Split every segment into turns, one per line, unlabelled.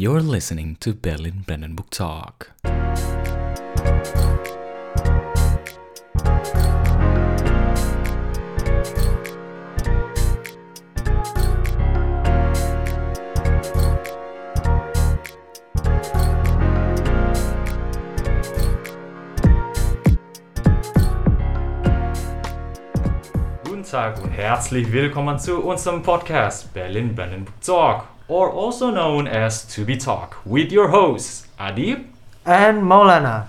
You're listening to Berlin Brandenburg Talk.
Guten Tag und herzlich willkommen zu unserem Podcast Berlin Brandenburg Talk, or also known as To Be Talk, with your hosts Adib.
and Maulana.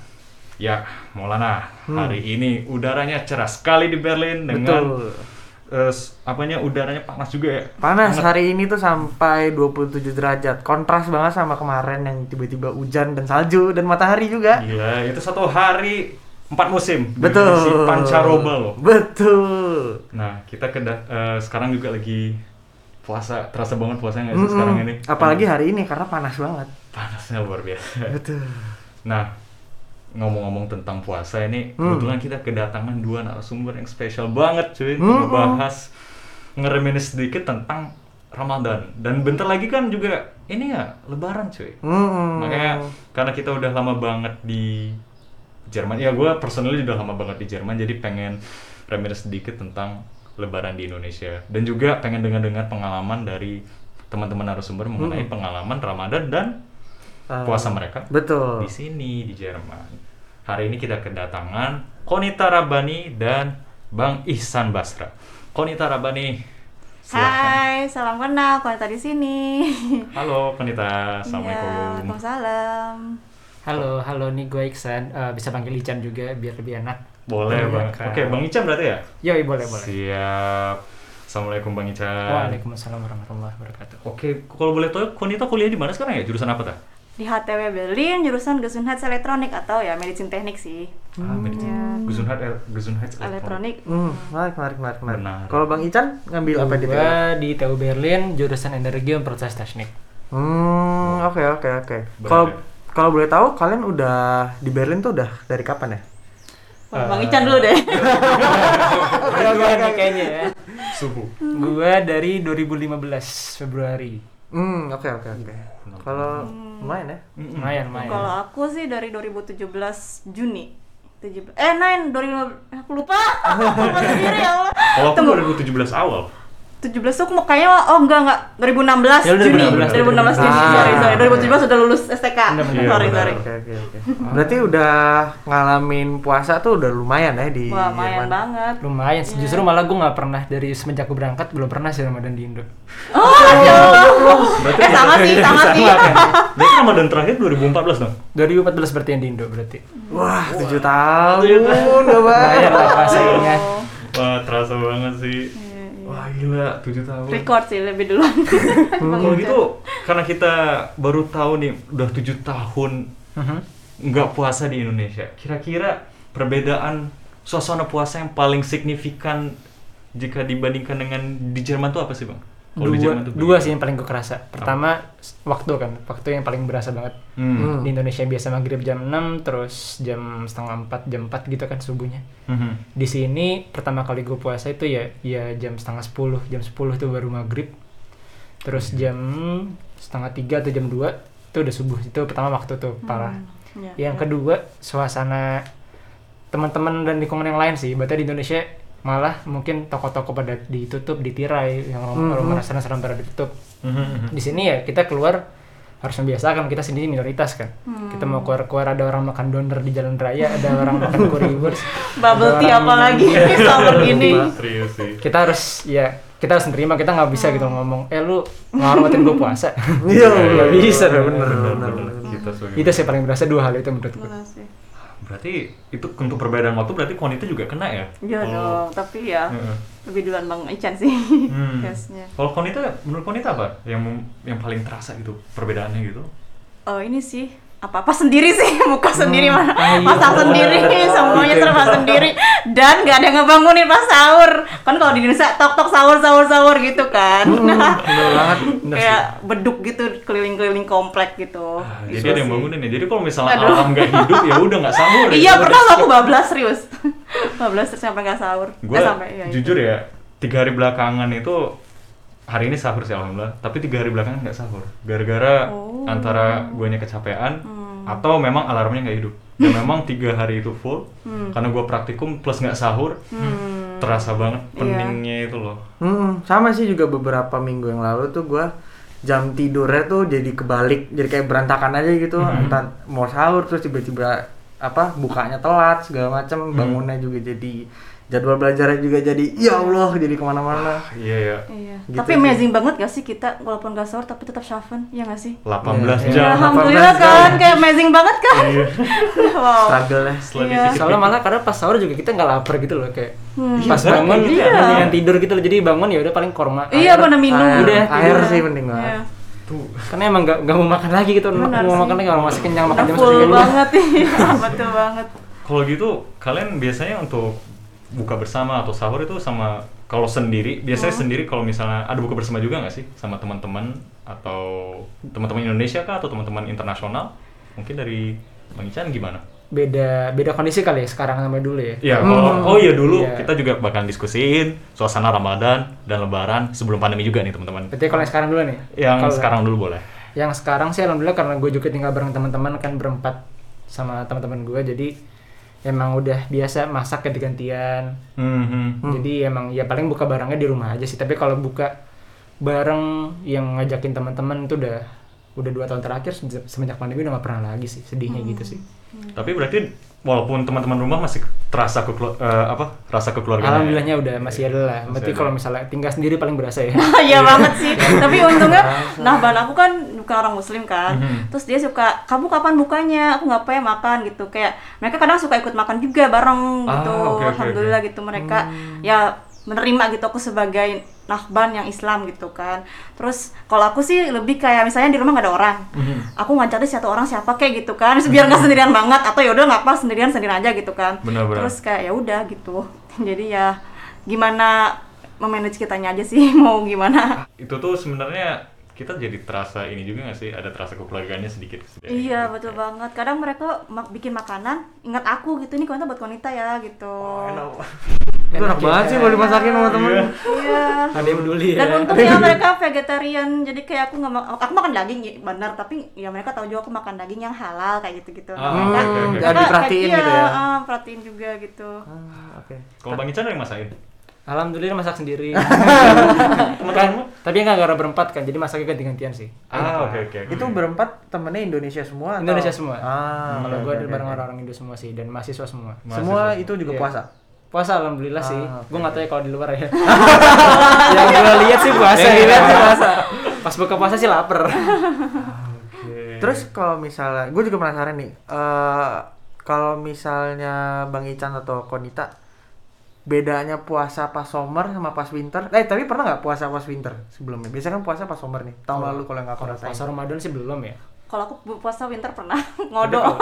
Ya, Maulana, hari ini udaranya cerah sekali di Berlin dengan
Betul.
s- apanya udaranya panas juga ya.
Panas
Hangat.
hari ini tuh sampai 27 derajat. Kontras banget sama kemarin yang tiba-tiba hujan dan salju dan matahari juga.
Gila, itu satu hari empat musim.
Betul.
Si pancaroba loh.
Betul.
Nah, kita keda- eh, sekarang juga lagi puasa, terasa banget puasanya nggak sih
Mm-mm.
sekarang ini?
Apalagi hari ini karena panas banget.
panasnya luar biasa.
Betul.
Nah, ngomong-ngomong tentang puasa ini,
Hmm.
kebetulan kita kedatangan dua narasumber yang spesial banget cuy untuk
Hmm.
ngebahas ngereminis sedikit tentang Ramadan. Dan bentar lagi kan juga ini ya Lebaran cuy.
Mm-mm.
Makanya karena kita udah lama banget di Jerman, ya gue personally udah lama banget di Jerman, jadi pengen reminis sedikit tentang Lebaran di Indonesia dan juga pengen dengar-dengar pengalaman dari teman-teman narasumber mengenai
Hmm.
pengalaman Ramadan dan
Eh,
puasa mereka
Betul.
di sini di Jerman. Hari ini kita kedatangan Konita Rabani dan Bang Ihsan Basra. Konita Rabani. silahkan.
Hai, salam kenal. Konita di sini.
Halo Konita, Assalamualaikum.
Waalaikumsalam.
Halo, halo nih gue Iksan, Eh, bisa panggil Ican juga biar lebih enak.
Boleh
Iya,
Bang. Oke, Bang Ican berarti ya?
Yoi, boleh, boleh.
Siap. Assalamualaikum Bang Ican.
Waalaikumsalam warahmatullahi wabarakatuh.
Oke, kalau boleh tahu Konita kuliah di mana sekarang ya? Jurusan apa tak?
Di HTW Berlin, jurusan Gesundheitselektronik atau ya medicine teknik sih.
Ah, medicine. Gesundheit Gesundheit
Elektronik.
Hmm, menarik, menarik, menarik, menarik.
Benar.
Kalau Bang Ican ngambil apa di TU?
Di TU Berlin, jurusan energi dan proses teknik.
Hmm, oke oke oke. Kalau kalau boleh tahu kalian udah di Berlin tuh udah dari kapan ya?
Wah, Bang Ican dulu deh.
Gue nih kayaknya ya.
Subuh.
Gue dari 2015 Februari.
Hmm, oke oke oke. Kalau lumayan ya?
Lumayan, lumayan.
Kalau aku sih dari 2017 Juni. 17 eh 9 2015 aku lupa. Lupa sendiri ya Allah.
Kalau aku
Tunggu.
2017 awal.
17 tuh aku mau kayaknya oh enggak enggak 2016
Ya,
Juni
2016,
2016 Juni
Ah.
sorry sorry 2017 sudah lulus STK sorry
Iya,
sorry
Oke oke oke. Berarti udah ngalamin puasa tuh udah lumayan ya di
wah lumayan
Jerman.
banget
Lumayan, sih. justru malah gue nggak pernah dari semenjak gue berangkat belum pernah sih Ramadan di Indo.
oh ya Allah
Berarti
eh sama sih sama sih
kan?
Berarti Ramadan terakhir 2014 dong?
2014 berarti yang di Indo berarti.
Wah, tujuh tahun
Tujuh
udah
Lumayan lah puasanya.
Oh.
Wah, terasa banget sih. Wah, gila, 7 tahun.
record sih lebih duluan
Kalau gitu, karena kita baru tahu nih, udah 7 tahun
Mhm.
nggak puasa di Indonesia. Kira-kira perbedaan suasana puasa yang paling signifikan jika dibandingkan dengan di Jerman tuh apa sih, Bang?
Dua, dua sih yang paling gue kerasa. Pertama s- waktu kan, waktu yang paling berasa banget.
Hmm.
Di Indonesia biasa maghrib jam 6, terus jam setengah 4, jam 4 gitu kan subuhnya.
Mhm.
Di sini pertama kali gue puasa itu ya ya jam setengah 10, jam 10 itu baru maghrib. Terus jam setengah 3 atau jam 2 itu udah subuh. Itu pertama waktu tuh parah.
Ya,
Yang
ya.
kedua suasana teman-teman dan lingkungan yang lain sih. Berarti di Indonesia malah mungkin toko-toko pada ditutup, ditirai, yang
Mhm.
rumah restoran-restoran pada ditutup.
Mhm.
Di sini ya kita keluar harus membiasakan kita sendiri minoritas kan. Kita mau keluar-keluar ada orang makan doner di jalan raya, ada orang makan currywurst.
bubble tea apa lagi summer gini
Serius sih.
Kita harus ya kita harus nerima kita nggak bisa gitu ngomong eh lu ngormatin gue puasa
Iya,
nggak bisa
bener, bener,
Bener. Kita
sih paling berasa dua hal itu menurut gue.
Berarti itu untuk perbedaan waktu berarti konita juga kena ya?
Iya
Kalau-
dong, tapi ya lebih duluan Bang Ican sih.
Hmm.
Gasnya.
Kalau konita menurut konita apa yang yang paling terasa gitu perbedaannya gitu?
Oh ini sih apa-apa sendiri sih, muka sendiri mana
Ah, iya,
masak sendiri, semuanya serba sendiri dan nggak ada yang ngebangunin pas sahur. Kan kalau di Indonesia tok tok sahur sahur sahur gitu kan.
Bener banget.
Kayak beduk gitu keliling-keliling komplek gitu.
Ah,
Di
jadi ada yang bangunin ya. Jadi kalau misalnya
Aduh.
alam nggak hidup ya udah nggak sahur. ya.
Iya pernah aku bablas serius. bablas terus sampai nggak sahur.
Gue
Eh, sampai, iya,
jujur
itu.
ya tiga hari belakangan itu hari ini sahur sih alhamdulillah tapi tiga hari belakangan nggak sahur gara-gara
Oh.
antara guanya kecapean
Hmm.
atau memang alarmnya nggak hidup dan memang tiga hari itu full
Hmm.
karena gua praktikum plus nggak sahur
Hmm.
terasa banget
Iya.
peningnya itu loh
Hmm, sama sih juga beberapa minggu yang lalu tuh gua jam tidurnya tuh jadi kebalik, jadi kayak berantakan aja gitu. Entah mau sahur terus tiba-tiba apa bukanya telat segala macam, bangunnya juga jadi jadwal belajarnya juga jadi ya Allah jadi ke mana-mana.
iya ya
Iya.
Gitu
tapi
sih.
amazing banget gak sih kita walaupun gak sahur tapi tetap syafen, ya gak sih?
18
Iya,
Ya,
jam
alhamdulillah
18 jam.
kan, kayak amazing banget kan?
Iya.
wow.
Struggle lah.
setelah
Iya.
dipikir
Soalnya malah kadang pas sahur juga kita nggak lapar gitu loh kayak
Hmm.
pas
Iya,
bangun
iya.
mendingan tidur gitu loh. Jadi bangun ya udah paling korma.
Iya,
air.
mana minum.
Air,
Udah,
air
Iya.
sih penting banget.
Iya.
tuh
Karena emang nggak nggak mau makan lagi gitu.
Benar
mau
sih.
makan lagi kalau masih kenyang makan jam
full
segini.
banget iya, betul banget.
kalau gitu kalian biasanya untuk buka bersama atau sahur itu sama kalau sendiri biasanya
Hmm.
sendiri kalau misalnya ada buka bersama juga nggak sih sama teman-teman atau teman-teman Indonesia kah atau teman-teman internasional mungkin dari Bang Ican gimana?
Beda beda kondisi kali ya sekarang sama dulu ya.
Ya, kalau oh iya dulu
Iya.
kita juga bakal diskusiin suasana Ramadan dan Lebaran sebelum pandemi juga nih teman-teman.
Berarti kalau yang sekarang dulu nih.
Yang
Kalau-
sekarang dulu boleh.
Yang sekarang sih alhamdulillah karena gue juga tinggal bareng teman-teman kan berempat sama teman-teman gue jadi emang udah biasa masak ganti-gantian.
Hmm,
Jadi emang ya paling buka barangnya di rumah aja sih. Tapi kalau buka bareng yang ngajakin teman-teman itu udah udah dua tahun terakhir se- semenjak pandemi udah gak pernah lagi sih. Sedihnya gitu sih.
Tapi berarti walaupun teman-teman rumah masih terasa ke apa rasa kekeluargaan.
Alhamdulillahnya udah masih ada lah. Berarti kalau misalnya tinggal sendiri paling berasa ya.
Iya banget sih. Tapi untungnya, nah ban aku kan bukan orang muslim kan.
Mhm.
Terus dia suka, kamu kapan bukanya? Aku nggak pengen makan gitu. Kayak mereka kadang suka ikut makan juga bareng
Ah,
gitu.
oke, oke,
Alhamdulillah gitu mereka ya menerima gitu aku sebagai nahban yang Islam gitu kan. Terus kalau aku sih lebih kayak misalnya di rumah nggak ada orang, aku ngajak deh satu orang siapa kayak gitu kan, biar nggak sendirian banget atau ya udah nggak apa sendirian sendirian aja gitu kan.
Benar-benar.
Terus kayak ya udah gitu. Jadi ya gimana memanage kitanya aja sih mau gimana.
Itu tuh sebenarnya kita jadi terasa ini juga nggak sih ada terasa kekeluargaannya sedikit.
Iya betul banget. Kadang mereka mak- bikin makanan, ingat aku gitu ini konten buat wanita ya gitu.
Oh,
Itu enak banget sih kalau dimasakin sama temen.
Iya.
Ada yang peduli ya.
Dan untungnya mereka vegetarian, jadi kayak aku nggak ma- aku makan daging ya, benar, tapi ya mereka tahu juga aku makan daging yang halal kayak gitu-gitu.
Ah,
mereka,
oke, oke.
mereka
Jadi diperhatiin gitu
iya,
ya.
ah, perhatiin juga gitu.
Ah, Oke.
Kalau Bang Ican ada yang masakin?
Alhamdulillah masak sendiri. kan, tapi nggak gara berempat kan, jadi masaknya ganti-gantian sih.
Ah, oke oke.
Itu berempat temennya Indonesia semua? atau-
Indonesia semua.
Ah,
Kalau
oke,
gue
oke.
bareng orang-orang Indo semua sih dan mahasiswa semua.
Semua itu juga
Iya.
puasa.
Puasa alhamdulillah sih.
Ah, oke.
Gue nggak tahu ya kalau di luar ya. yang gue lihat sih puasa.
Yang dilihat sih puasa.
Pas buka puasa sih lapar.
Oke.
Terus kalau misalnya, gue juga penasaran nih, eh kalau misalnya Bang Ican atau Konita, bedanya puasa pas summer sama pas winter? Eh tapi pernah nggak puasa pas winter sebelumnya? Biasanya kan puasa pas summer nih, tahun lalu kalau nggak rasain.
puasa Ramadan sih belum ya.
Kalau aku puasa winter pernah ngodok.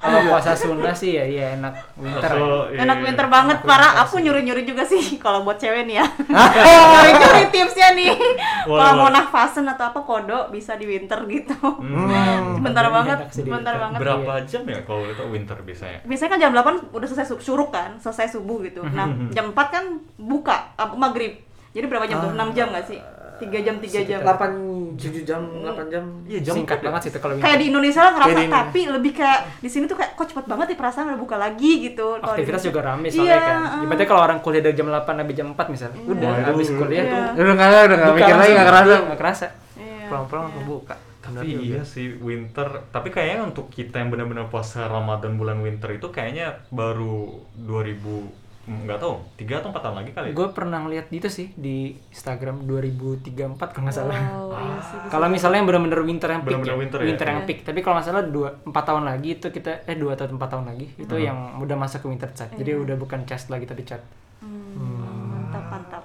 Kalau puasa Sunda sih ya iya enak winter.
Oh, iya,
Enak
iya.
winter banget, parah. Aku nyuri-nyuri juga sih kalau buat cewek nih ya. Nyuri-nyuri tipsnya nih. Kalau mau nafasen atau apa kodo bisa di winter gitu.
Hmm.
Bentar
Enak
banget, bentar banget.
Berapa jam ya kalau itu winter biasanya?
Biasanya kan jam 8 udah selesai su- syuruk kan, selesai subuh gitu. Nah, jam 4 kan buka, maghrib. Jadi berapa jam tuh? 6 jam gak sih? 3 jam, 3 jam.
8, 7 jam, 8 jam.
Iya jam
Singkat banget sih itu kalau.
Kayak di Indonesia lah ngerasa,
Kayak
tapi lebih kayak di sini tuh kayak kok cepet banget nih perasaan udah buka lagi gitu.
Aktivitas juga rame
Iya,
soalnya kan.
uh.
Ibaratnya kalau orang kuliah dari jam 8 sampai jam 4 misalnya. Udah
Waduh.
habis kuliah
Iya.
tuh.
Udah nggak udah nggak mikir lagi nggak kerasa.
Iya, nggak kerasa.
Iya.
Pulang-pulang langsung buka.
Tapi iya sih winter. Tapi kayaknya untuk kita yang benar-benar puasa Ramadan bulan winter itu kayaknya baru 2000 mm, nggak tahu tiga atau empat tahun lagi kali. ya?
Gue pernah ngeliat gitu sih di Instagram 2034 kalau nggak salah.
Oh, iya sih. bisa.
Kalau misalnya yang benar-benar winter yang peak,
Bener-bener
ya.
winter ya?
yang
Iya.
peak. Tapi kalau nggak salah dua empat tahun lagi itu kita eh dua atau empat tahun lagi itu
Hmm.
yang udah masuk ke winter chat. Jadi udah bukan chest lagi tapi chat.
Hmm, mantap mantap.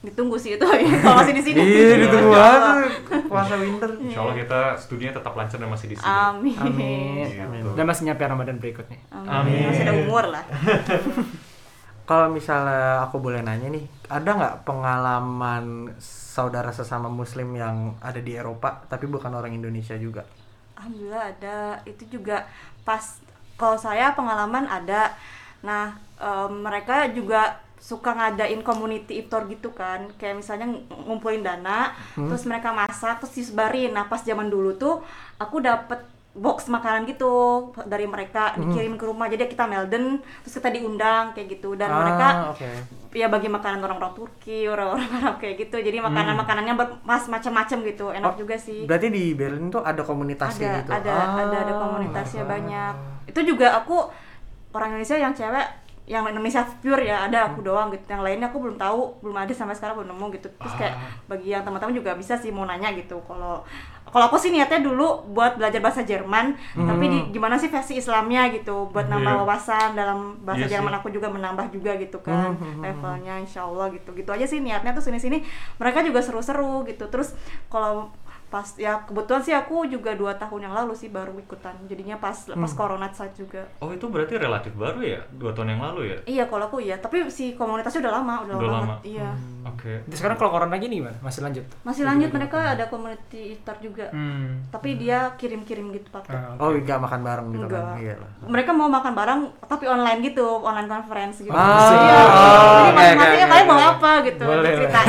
Ditunggu sih itu ya kalau masih di sini.
Iya, ditunggu
Iya.
banget puasa winter.
Insya Allah kita studinya tetap lancar dan masih di sini.
Amin.
Amin.
Gitu.
Dan masih nyampe Ramadan berikutnya.
Amin.
Masih ada umur lah.
Kalau misalnya aku boleh nanya nih, ada nggak pengalaman saudara sesama Muslim yang ada di Eropa tapi bukan orang Indonesia juga?
Alhamdulillah ada. Itu juga pas kalau saya pengalaman ada. Nah, em, mereka juga suka ngadain community iftar gitu kan kayak misalnya ng- ngumpulin dana terus mereka masak terus disebarin nah pas zaman dulu tuh aku dapet box makanan gitu dari mereka dikirim ke rumah. Jadi kita melden terus kita diundang kayak gitu. Dan
Ah,
mereka
oke.
ya bagi makanan orang-orang Turki orang-orang Arab kayak gitu. Jadi makanan makanannya bermas macam-macam gitu. Enak
Oh,
juga sih.
Berarti di Berlin tuh ada komunitasnya
ada
gitu.
ada
Ah.
ada ada komunitasnya banyak. itu juga aku orang Indonesia yang cewek yang Indonesia pure ya ada aku doang gitu. Yang lainnya aku belum tahu belum ada sampai sekarang belum nemu gitu. Terus kayak bagi yang teman-teman juga bisa sih mau nanya gitu. Kalau kalau aku sih niatnya dulu buat belajar bahasa Jerman tapi di, gimana sih versi Islamnya gitu buat nambah
Iya.
wawasan dalam bahasa
sih.
Jerman aku juga menambah juga gitu kan levelnya Insya Allah gitu. Gitu aja sih niatnya tuh sini-sini. Mereka juga seru-seru gitu. Terus kalau pas ya kebetulan sih aku juga dua tahun yang lalu sih baru ikutan. Jadinya pas pas corona saat juga.
Oh itu berarti relatif baru ya? Dua tahun yang lalu ya?
iya kalau aku iya. Tapi si komunitasnya udah lama udah,
Udah
lama iya.
Oke.
Terus sekarang kalau corona gini gimana? Masih lanjut?
masih lanjut mereka ada community iftar juga.
Hmm.
tapi dia kirim-kirim gitu pakai.
Ah,
Oh, enggak makan bareng gitu
Enggak.
kan. Iya lah.
mereka mau makan bareng tapi online gitu online conference gitu.
Ah,
iya
oh,
jadi
oke,
masing-masing ya kalian mau apa? gitu
Boleh,
ceritain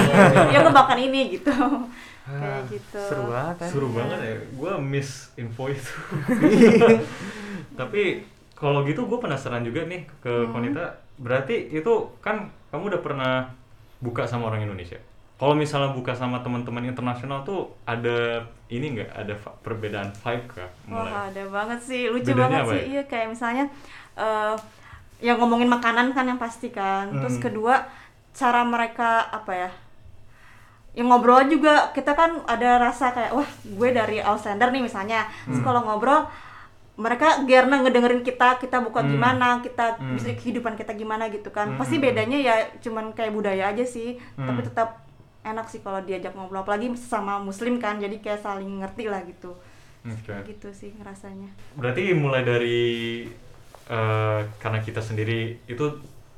ya gue makan ini gitu.
Ah,
kayak gitu
Seru banget kan.
Seru banget ya. Gue miss info itu. Tapi kalau gitu gue penasaran juga nih ke Konita. Berarti itu kan kamu udah pernah buka sama orang Indonesia. Kalau misalnya buka sama teman-teman internasional tuh ada ini nggak ada perbedaan vibe kah? Mulai.
Wah ada banget sih, lucu
Bedanya
banget
apa
sih.
ya?
Iya kayak misalnya eh yang ngomongin makanan kan yang pasti kan. Terus
Hmm.
kedua cara mereka apa ya? Yang ngobrol juga kita kan ada rasa kayak wah gue dari Auslander nih misalnya.
Hmm.
kalau ngobrol mereka karena ngedengerin kita kita buka
Hmm.
gimana kita
Hmm.
bisa kehidupan kita gimana gitu kan
Hmm.
pasti bedanya ya cuman kayak budaya aja sih tapi
Hmm.
tetap enak sih kalau diajak ngobrol apalagi sama muslim kan jadi kayak saling ngerti lah gitu
Oke.
gitu sih ngerasanya
Berarti mulai dari eh, karena kita sendiri itu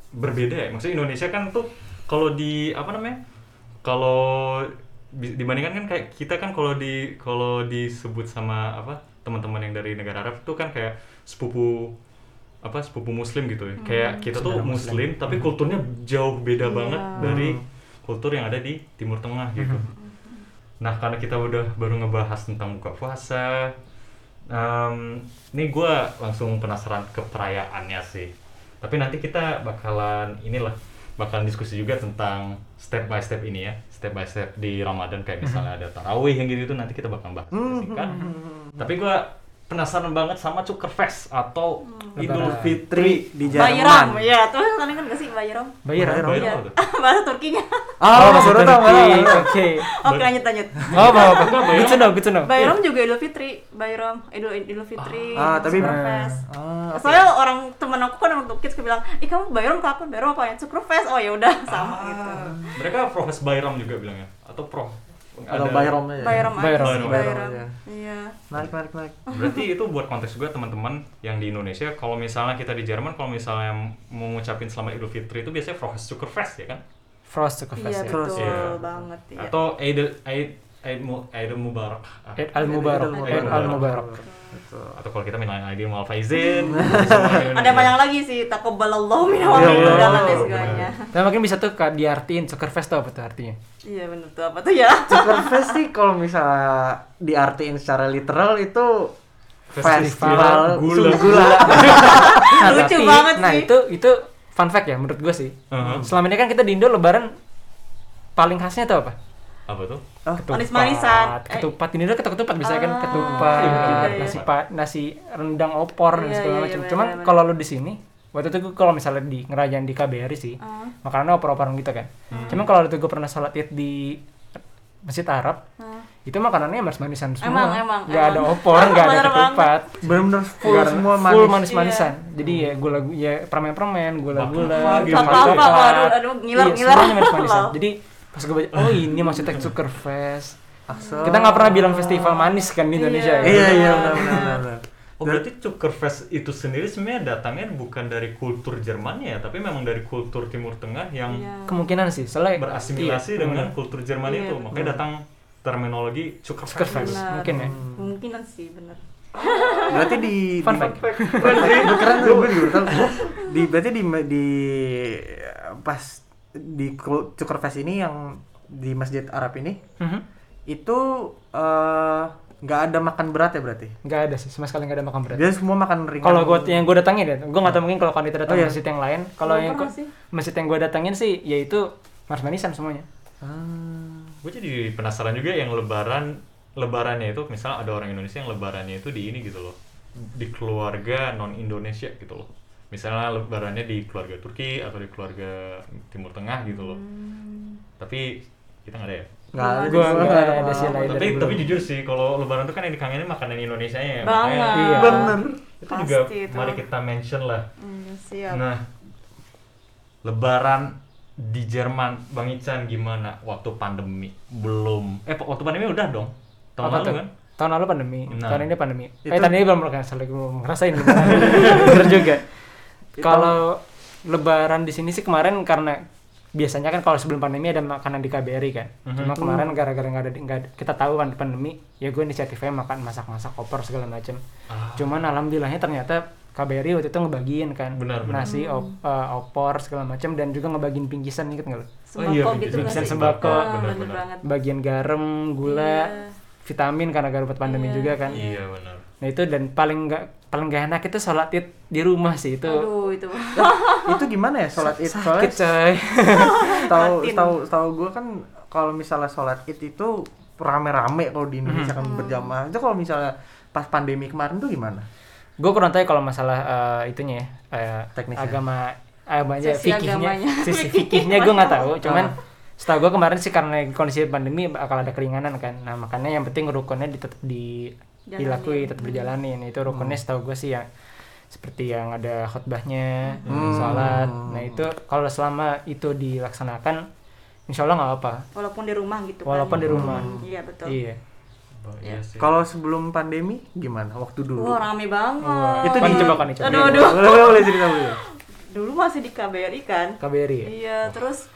berbeda ya. Maksudnya Indonesia kan tuh kalau di apa namanya? Kalau dibandingkan kan kayak kita kan kalau di kalau disebut sama apa teman-teman yang dari negara Arab itu kan kayak sepupu apa sepupu muslim gitu ya. Kayak kita tuh
Saudara
muslim, tapi kulturnya jauh beda
Iya.
banget dari kultur yang ada di Timur Tengah gitu. Nah, karena kita udah baru ngebahas tentang buka puasa, em, ini gue langsung penasaran ke perayaannya sih. Tapi nanti kita bakalan inilah, bakalan diskusi juga tentang step by step ini ya, step by step di Ramadan kayak misalnya ada tarawih yang gitu itu nanti kita bakal bahas singkat. Tapi gue penasaran banget sama Cuker Fest atau Idul
Lebaran.
Fitri.
di
Bayram
Jerman.
ya tuh kalian kan gak sih Bayram.
Bayar.
Bayram
Iya. bahasa Turkinya
Oh,
bahasa. Turki. Oke.
oke lanjut lanjut
Oh, apa apa. Good to know, good to know.
Bayram juga Idul Fitri Bayram Idul Idul Fitri
Ah, tapi-
Sukrfest.
Ah,
soalnya orang temen aku kan orang kids bilang ih kamu Bayram kapan Bayram apa ya Sukrfest oh ya udah sama
Ah.
gitu
Mereka Profes Bayram juga bilangnya atau Prof.
Atau
Ada-
Bayram aja.
Bayram aja
Bayram.
sih
Bayram
Bayram
aja.
iya
Naik, naik, naik.
Berarti itu buat konteks juga teman-teman yang di Indonesia, kalau misalnya kita di Jerman, kalau misalnya mau ngucapin selamat Idul Fitri itu biasanya Frohes Zuckerfest ya kan?
Frost to
iya
ya.
Betul
Iya.
banget iya
Atau Eid Eid Eid Mu- Eid Mubarak. Ah.
Eid al Mubarak.
Eid
Eid al Mubarak.
Betul.
Atau kalau kita minal aidin wal faizin.
ada banyak lagi sih takabbalallahu minna wa
Iya,
minkum
iya,
dan lain
iya,
sebagainya
Nah, mungkin bisa tuh Kak, diartiin Soccer Fest tuh apa tuh artinya?
iya bener tuh apa tuh ya
Zuckerfest sih kalau misalnya diartiin secara literal itu
Festival
festival
gula.
gula.
Nah,
Lucu
tapi-
banget
nah,
sih.
itu itu fun fact ya menurut gue sih.
Uh-huh.
Selama ini kan kita di Indo lebaran paling khasnya tuh apa?
Apa tuh?
Manis-manisan. Eh.
Ketupat ini udah ketupat bisa kan
Ah,
ketupat,
iya, iya, iya.
nasi pa, nasi rendang opor dan
Iya,
segala
iya,
macam.
iya,
Cuman kalau lu di sini waktu itu gue kalau misalnya di ngerayain di KBRI sih,
Ah.
makanannya opor-oporan gitu kan. Cuman kalau itu gue pernah sholat id di Masjid Arab,
Ah.
itu makanannya manis-manisan semua.
Emang, emang,
ada
emang.
opor, nggak ada ketupat.
Bener-bener full
ada-
semua
full
manis.
manis-manisan. Jadi ya gula ya permen-permen, gula-gula,
gitu.
Baklava, waduh, aduh, ngiler,
Iya, semuanya manis-manisan. Jadi pas gue baca, oh ini maksudnya Zucker Fest.
Asal.
Kita nggak pernah bilang festival manis kan di Indonesia. ya.
Iya, iya, benar, benar, benar.
Oh berarti Zuckerfest itu sendiri sebenarnya datangnya bukan dari kultur Jermannya ya, tapi memang dari kultur Timur Tengah yang
Iya.
Kemungkinan sih, soalnya
berasimilasi
iya,
dengan
bener.
kultur Jerman
Iya,
itu, makanya datang terminologi
Zucker
Zuckerfest.
Fest.
Benar.
mungkin ya.
Mungkinan sih bener
Berarti di
Fun
di-
fact.
Juga tahu. Di berarti di di pas di Cukerfest ini yang di Masjid Arab ini
Mhm.
itu eh, nggak ada makan berat ya berarti?
nggak ada sih sama sekali nggak ada makan berat
Dia semua makan ringan.
kalau gue yang gue datangin ya gue nggak tahu mungkin kalau kalian datang
Oh, iya.
masjid yang lain kalau yang
sih.
masjid yang gue datangin sih yaitu manis-manisan semuanya
Ah.
gue jadi penasaran juga yang lebaran lebarannya itu misalnya ada orang Indonesia yang lebarannya itu di ini gitu loh di keluarga non Indonesia gitu loh misalnya lebarannya di keluarga Turki atau di keluarga Timur Tengah gitu loh tapi kita nggak ada ya
Nggak ada. juga.
nggak ada sih lain
tapi tapi
dulu.
jujur sih kalau lebaran tuh kan yang dikangenin makanan Indonesia ya
Banget.
Iya.
Bener.
itu juga
Pasti itu.
mari kita mention lah
Hmm, siap.
Nah, Lebaran di Jerman, Bang Ican gimana waktu pandemi? Belum. Eh, waktu pandemi udah dong. Tahun
Apa
lalu
tuh?
kan?
tahun lalu pandemi
Nah.
tahun ini pandemi eh
Itu-
tahun ini belum ngerasain lagi belum ngerasain gimana. Bener juga kalau lebaran di sini sih kemarin karena biasanya kan kalau sebelum pandemi ada makanan di KBRI kan
Mhm.
cuma kemarin gara-gara nggak ada nggak ada- kita tahu kan pandemi ya gue inisiatifnya makan masak-masak koper segala macam
Ah.
cuman alhamdulillahnya ternyata KBRI waktu itu ngebagiin kan
Benar, benar.
nasi op- eh, opor segala macam dan juga ngebagiin pinggisan inget nggak lo
Sembako
iya,
gitu sih?
sembako.
Ah,
bener.
banget.
bagian garam gula
Iya.
vitamin karena gara buat pandemi
Iya.
juga kan
Iya, benar.
Nah itu dan paling nggak paling nggak enak itu sholat id di rumah sih itu
Aduh, itu.
itu gimana ya sholat id?
sakit coy.
tahu tahu tahu gue kan kalau misalnya sholat id itu rame-rame kalau di Indonesia kan berjamaah. Itu kalau misalnya pas pandemi kemarin tuh gimana?
Gue kurang tahu ya kalau masalah eh, itunya ya eh,
Teknisnya.
agama agamanya
Sisi
fikihnya
agamanya.
sisi fikihnya gue nggak tahu cuman
Ah.
setahu gue kemarin sih karena kondisi pandemi bakal ada keringanan kan nah makanya yang penting rukunnya tetap di
Jalanin.
dilakui tetap berjalanin itu rukunnya setahu gue sih yang seperti yang ada khotbahnya
Hmm.
sholat nah itu kalau selama itu dilaksanakan insya Allah nggak apa
Walaupun di rumah gitu kan.
walaupun di rumah
Iya, betul.
iya
Iya sih.
Kalau sebelum pandemi gimana? Waktu dulu?
Wah, rame banget.
Itu
Kan
di-
coba kan coba
Aduh, aduh.
Boleh boleh, cerita dulu.
Dulu masih di KBRI kan.
KBRI ya?
Iya, terus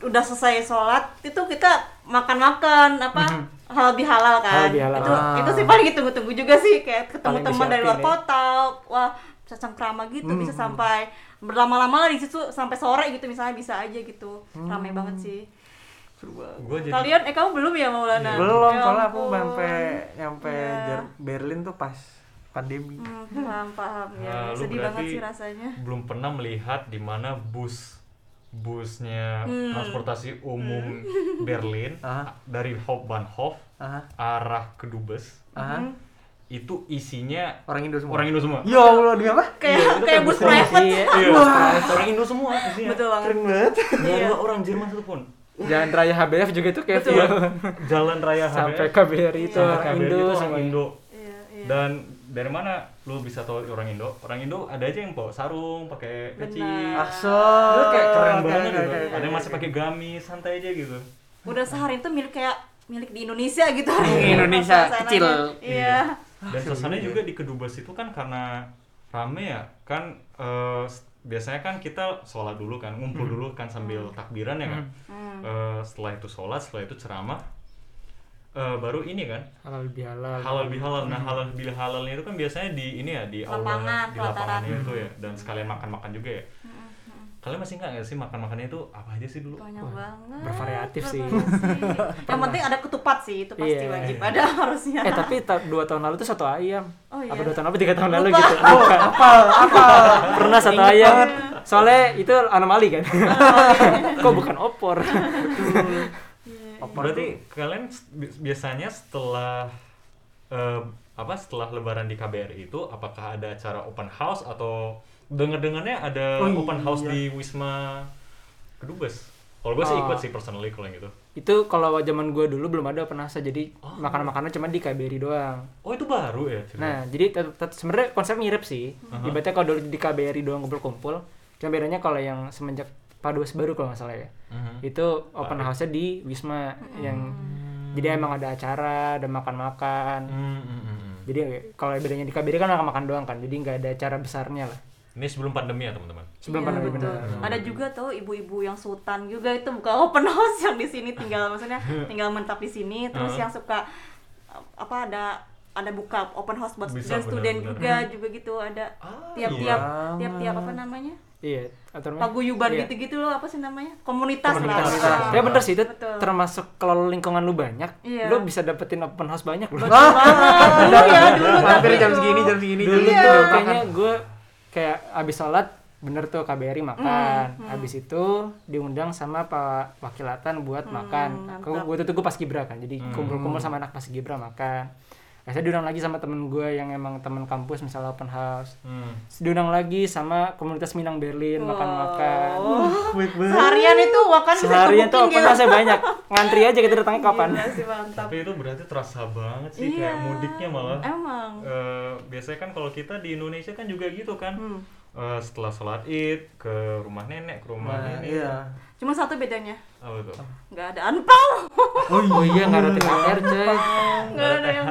udah selesai sholat itu kita makan-makan apa halal bihalal kan.
Halal bihalal.
Itu
Ah.
itu sih paling ditunggu-tunggu juga sih kayak ketemu
Paling
teman dari luar
ya.
kota. Wah, bisa cangkrama gitu bisa sampai berlama-lama lah di situ sampai sore gitu misalnya bisa aja gitu. Rame banget sih.
Gua jadi
Kalian eh kamu belum ya Maulana?
Belum,
Ya
soalnya aku sampai nyampe
Iya.
Jer- Berlin tuh pas pandemi.
Hmm, paham paham ya.
Nah, lu
Sedih banget
berarti
sih rasanya.
belum pernah melihat di mana bus busnya
Hmm.
transportasi umum Berlin
Ah.
dari Hauptbahnhof
Ah,
arah ke Dubes
ah.
itu isinya
Orang Indo semua.
orang Indo semua.
Ya Allah, dia apa?
Kayak kayak bus private.
Iya.
Iya,
Wah.
orang Indo semua isinya.
Betul banget.
Keren banget.
Nggak
Iya.
ada orang Jerman satupun.
Jalan raya HBF juga itu kayak
Betul.
Iya. Jalan raya
sampai
HBS,
KBRI itu
sampai
orang Indo
itu orang
semua.
Indo.
Iya, iya.
Dan dari mana lu bisa tahu orang Indo? Orang Indo ada aja yang bawa sarung, pakai peci.
Benar.
Aso.
Itu kayak keren banget gitu. Ada yang masih pakai gamis, santai aja gitu.
udah sehari itu milik kayak milik di Indonesia gitu
Indonesia
Suasananya.
kecil.
iya
Dan suasananya juga di Kedubes itu kan karena rame ya, kan s- biasanya kan kita sholat dulu kan, ngumpul dulu kan sambil takbiran ya kan.
Hmm.
Eh, setelah itu sholat, setelah itu ceramah, eh, baru ini kan
halal bihalal
halal bihalal. Nah halal bihalalnya itu kan biasanya di ini ya di aula
Lapangan,
di
pelataran.
lapangannya itu ya, dan sekalian makan-makan juga ya. Kalian masih nggak nggak sih makan makannya itu apa aja sih dulu?
banyak banget
bervariatif sih.
yang penting ada ketupat sih itu pasti
Iya.
wajib ada harusnya
eh tapi ta- dua tahun lalu tuh satu ayam
Oh, iya.
apa dua tahun apa tiga tahun lalu
Lupa.
gitu Lupa.
Apa?
pernah satu ayam soalnya itu anomali kan kok bukan opor
Berarti kalian s- bi- biasanya setelah eh, apa setelah Lebaran di KBRI itu apakah ada acara open house atau dengar-dengarnya ada
Oh,
open house
iya.
di Wisma Kedubes? Kalau gue sih
Oh.
ikut sih personally kalau yang gitu.
itu kalau zaman gue dulu belum ada open house jadi makanan makanan cuma di KBRI doang
Oh itu baru ya? cerita?
Nah, jadi sebenarnya konsep mirip sih.
Aha.
Ibaratnya kalau dulu di KBRI doang kumpul-kumpul, cuma bedanya kalau yang semenjak Padus baru kalau nggak salah ya.
Mhm.
Itu open house-nya di Wisma yang jadi emang ada acara, ada makan-makan.
Hmm, hmm, hmm, hmm.
Jadi kalau bedanya di KBRI kan makan-makan doang kan. Jadi nggak ada acara besarnya lah.
Ini sebelum pandemi ya teman-teman?
Sebelum
Iya,
pandemi
betul.
benar.
ada juga tuh ibu-ibu yang sultan juga itu buka open house yang di sini tinggal maksudnya tinggal mentap di sini terus
Heeh.
yang suka apa ada ada buka open house buat
Bisa,
student-student juga juga gitu ada
Ah,
tiap-tiap
iya.
tiap-tiap apa namanya
Iya, atau
paguyuban
Iya.
gitu-gitu loh apa sih namanya komunitas,
Komunitas.
lah
Ya bener sih itu
Betul.
termasuk kalau lingkungan lu banyak,
Iya.
lu bisa dapetin open house banyak loh.
Betul banget dulu ya dulu
Mampir
tapi
jam segini, jam segini,
Dulu
jam
tuh
segini.
kayaknya gue kayak abis sholat bener tuh KBRI makan,
Hmm,
abis itu diundang sama Pak Wakilatan buat makan.
mantap.
Kalau gue tuh gue pas Gibra kan, jadi kumpul-kumpul sama anak pas Gibra makan. Saya diundang lagi sama temen gue yang emang temen kampus misalnya open house.
Hmm.
Diundang lagi sama komunitas Minang Berlin makan-makan.
Oh, seharian itu makan
Seharian tuh
kebuking
open house banyak. Ngantri aja kita datangnya kapan.
Gila sih mantap
Tapi itu berarti terasa banget sih
Iya.
kayak mudiknya malah.
emang
Eh, biasanya kan kalau kita di Indonesia kan juga gitu kan.
Hmm.
Eh, setelah sholat id ke rumah nenek, ke rumah
Nah,
nenek.
iya.
cuma satu bedanya
Apa tuh?
nggak ada anpau
Oh iya nggak ada THR coy.
nggak ada yang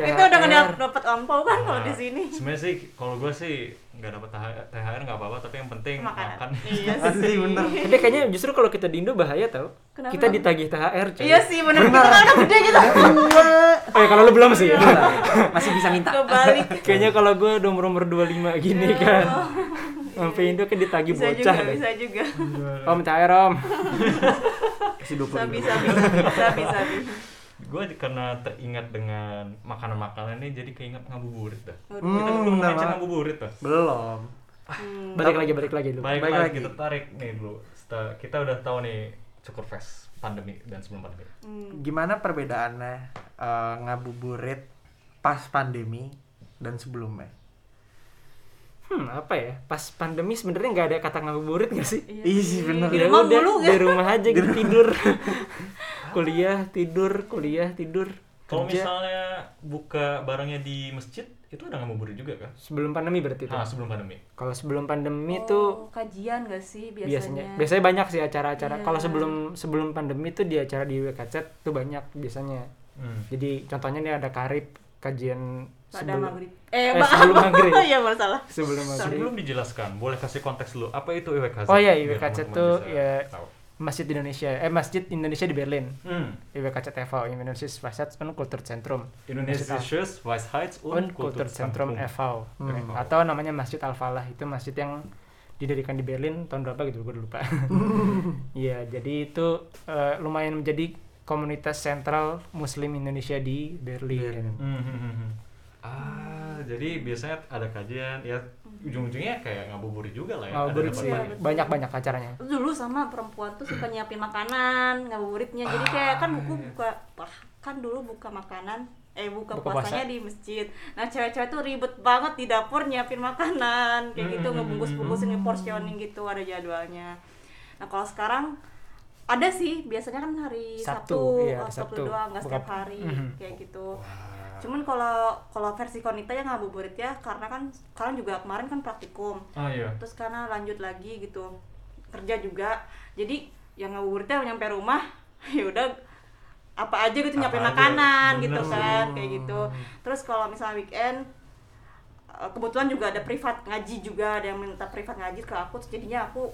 itu udah nggak
THR.
dapat anpau kan kalau di
Nah,
sini
Sebenarnya sih kalau gue sih nggak dapat THR, THR nggak apa-apa, tapi yang penting
makanan
makan.
iya
Asli bener.
Tapi kayaknya justru kalau kita di Indo bahaya tau.
Kenapa?
Kita ditagih THR coy.
iya sih bener kita kan gede gitu
Oh ya kalau lu belum sih.
Masih bisa minta.
kebalik
kayaknya kalau gue udah umur umur 25 gini kan. Sampai Indo kan ditagih
bisa
bocah.
juga
deh.
bisa juga
Om THR om.
Kasih 20
sabi sabi sabi sabi
Gue karena teringat dengan makanan-makanan ini jadi keinget ngabuburit dah.
Hmm,
kita belum
banget.
ngabuburit dah.
Belum.
Hmm.
Balik lagi balik lagi dulu.
Baik,
Baik
lagi kita tarik nih dulu. Setelah kita udah tahu nih cukur fest pandemi dan sebelum pandemi.
Hmm.
Gimana perbedaannya eh, ngabuburit pas pandemi dan sebelumnya?
Hmm apa ya? Pas pandemi sebenarnya nggak ada kata ngabuburit nggak sih?
Iya
Ih, sih, bener.
Di
Ya
rumah
udah di rumah aja gitu tidur. kuliah tidur kuliah tidur.
Kalau misalnya buka barangnya di masjid, itu udah ngabuburit juga kan?
sebelum pandemi berarti itu.
Ah, sebelum pandemi.
Kalau sebelum pandemi
Oh,
tuh
kajian gak sih
biasanya
biasanya
biasanya banyak sih acara-acara.
Iya.
Kalau sebelum sebelum pandemi tuh di acara di WKC tuh banyak biasanya.
Hmm.
Jadi contohnya nih ada karib kajian
pada
sebelum
maghrib eh,
Eh, sebelum maghrib.
iya baru salah
sebelum maghrib.
Sebelum dijelaskan, boleh kasih konteks dulu. Apa itu IWKZ?
Oh iya,
Biar
IWKZ
bisa
ya
tahu.
Masjid Indonesia eh Masjid Indonesia di Berlin.
Hmm.
IWKC TV Indonesia Weisheit und Kulturzentrum.
Indonesia Schuss, Weisheits
und Kulturzentrum e.V. atau namanya Masjid Al Falah itu masjid yang didirikan di Berlin tahun berapa gitu gue udah lupa. Iya, jadi itu eh, lumayan menjadi komunitas sentral Muslim Indonesia di Berlin.
Hmm, hmm, hmm, hmm. Ah, jadi biasanya ada kajian, ya ujung-ujungnya kayak ngabuburit juga lah ya.
Ngabuburit sih
betul.
banyak-banyak acaranya.
dulu sama perempuan tuh suka nyiapin makanan ngabuburitnya jadi kayak kan buku
Ah,
buka wah kan dulu buka makanan eh buka,
Buka
puasanya
puasa.
di masjid nah cewek-cewek tuh ribet banget di dapur nyiapin makanan kayak gitu
Hmm.
ngebungkus-bungkusin portioning gitu ada jadwalnya nah kalau sekarang ada sih biasanya kan hari
Sabtu,
Sabtu,
iya,
oh, Sabtu,
Sabtu.
doang nggak setiap hari
Mhm.
kayak gitu cuman kalau kalau versi konita ya ngabuburit ya karena kan sekarang juga kemarin kan praktikum.
Ah iya.
terus karena lanjut lagi gitu kerja juga. Jadi yang ngabuburitnya nyampe rumah ya udah apa aja gitu
aja,
makanan
bener
gitu kan kayak gitu. Terus kalau misalnya weekend eh, kebetulan juga ada privat ngaji juga ada yang minta privat ngaji ke aku terus jadinya aku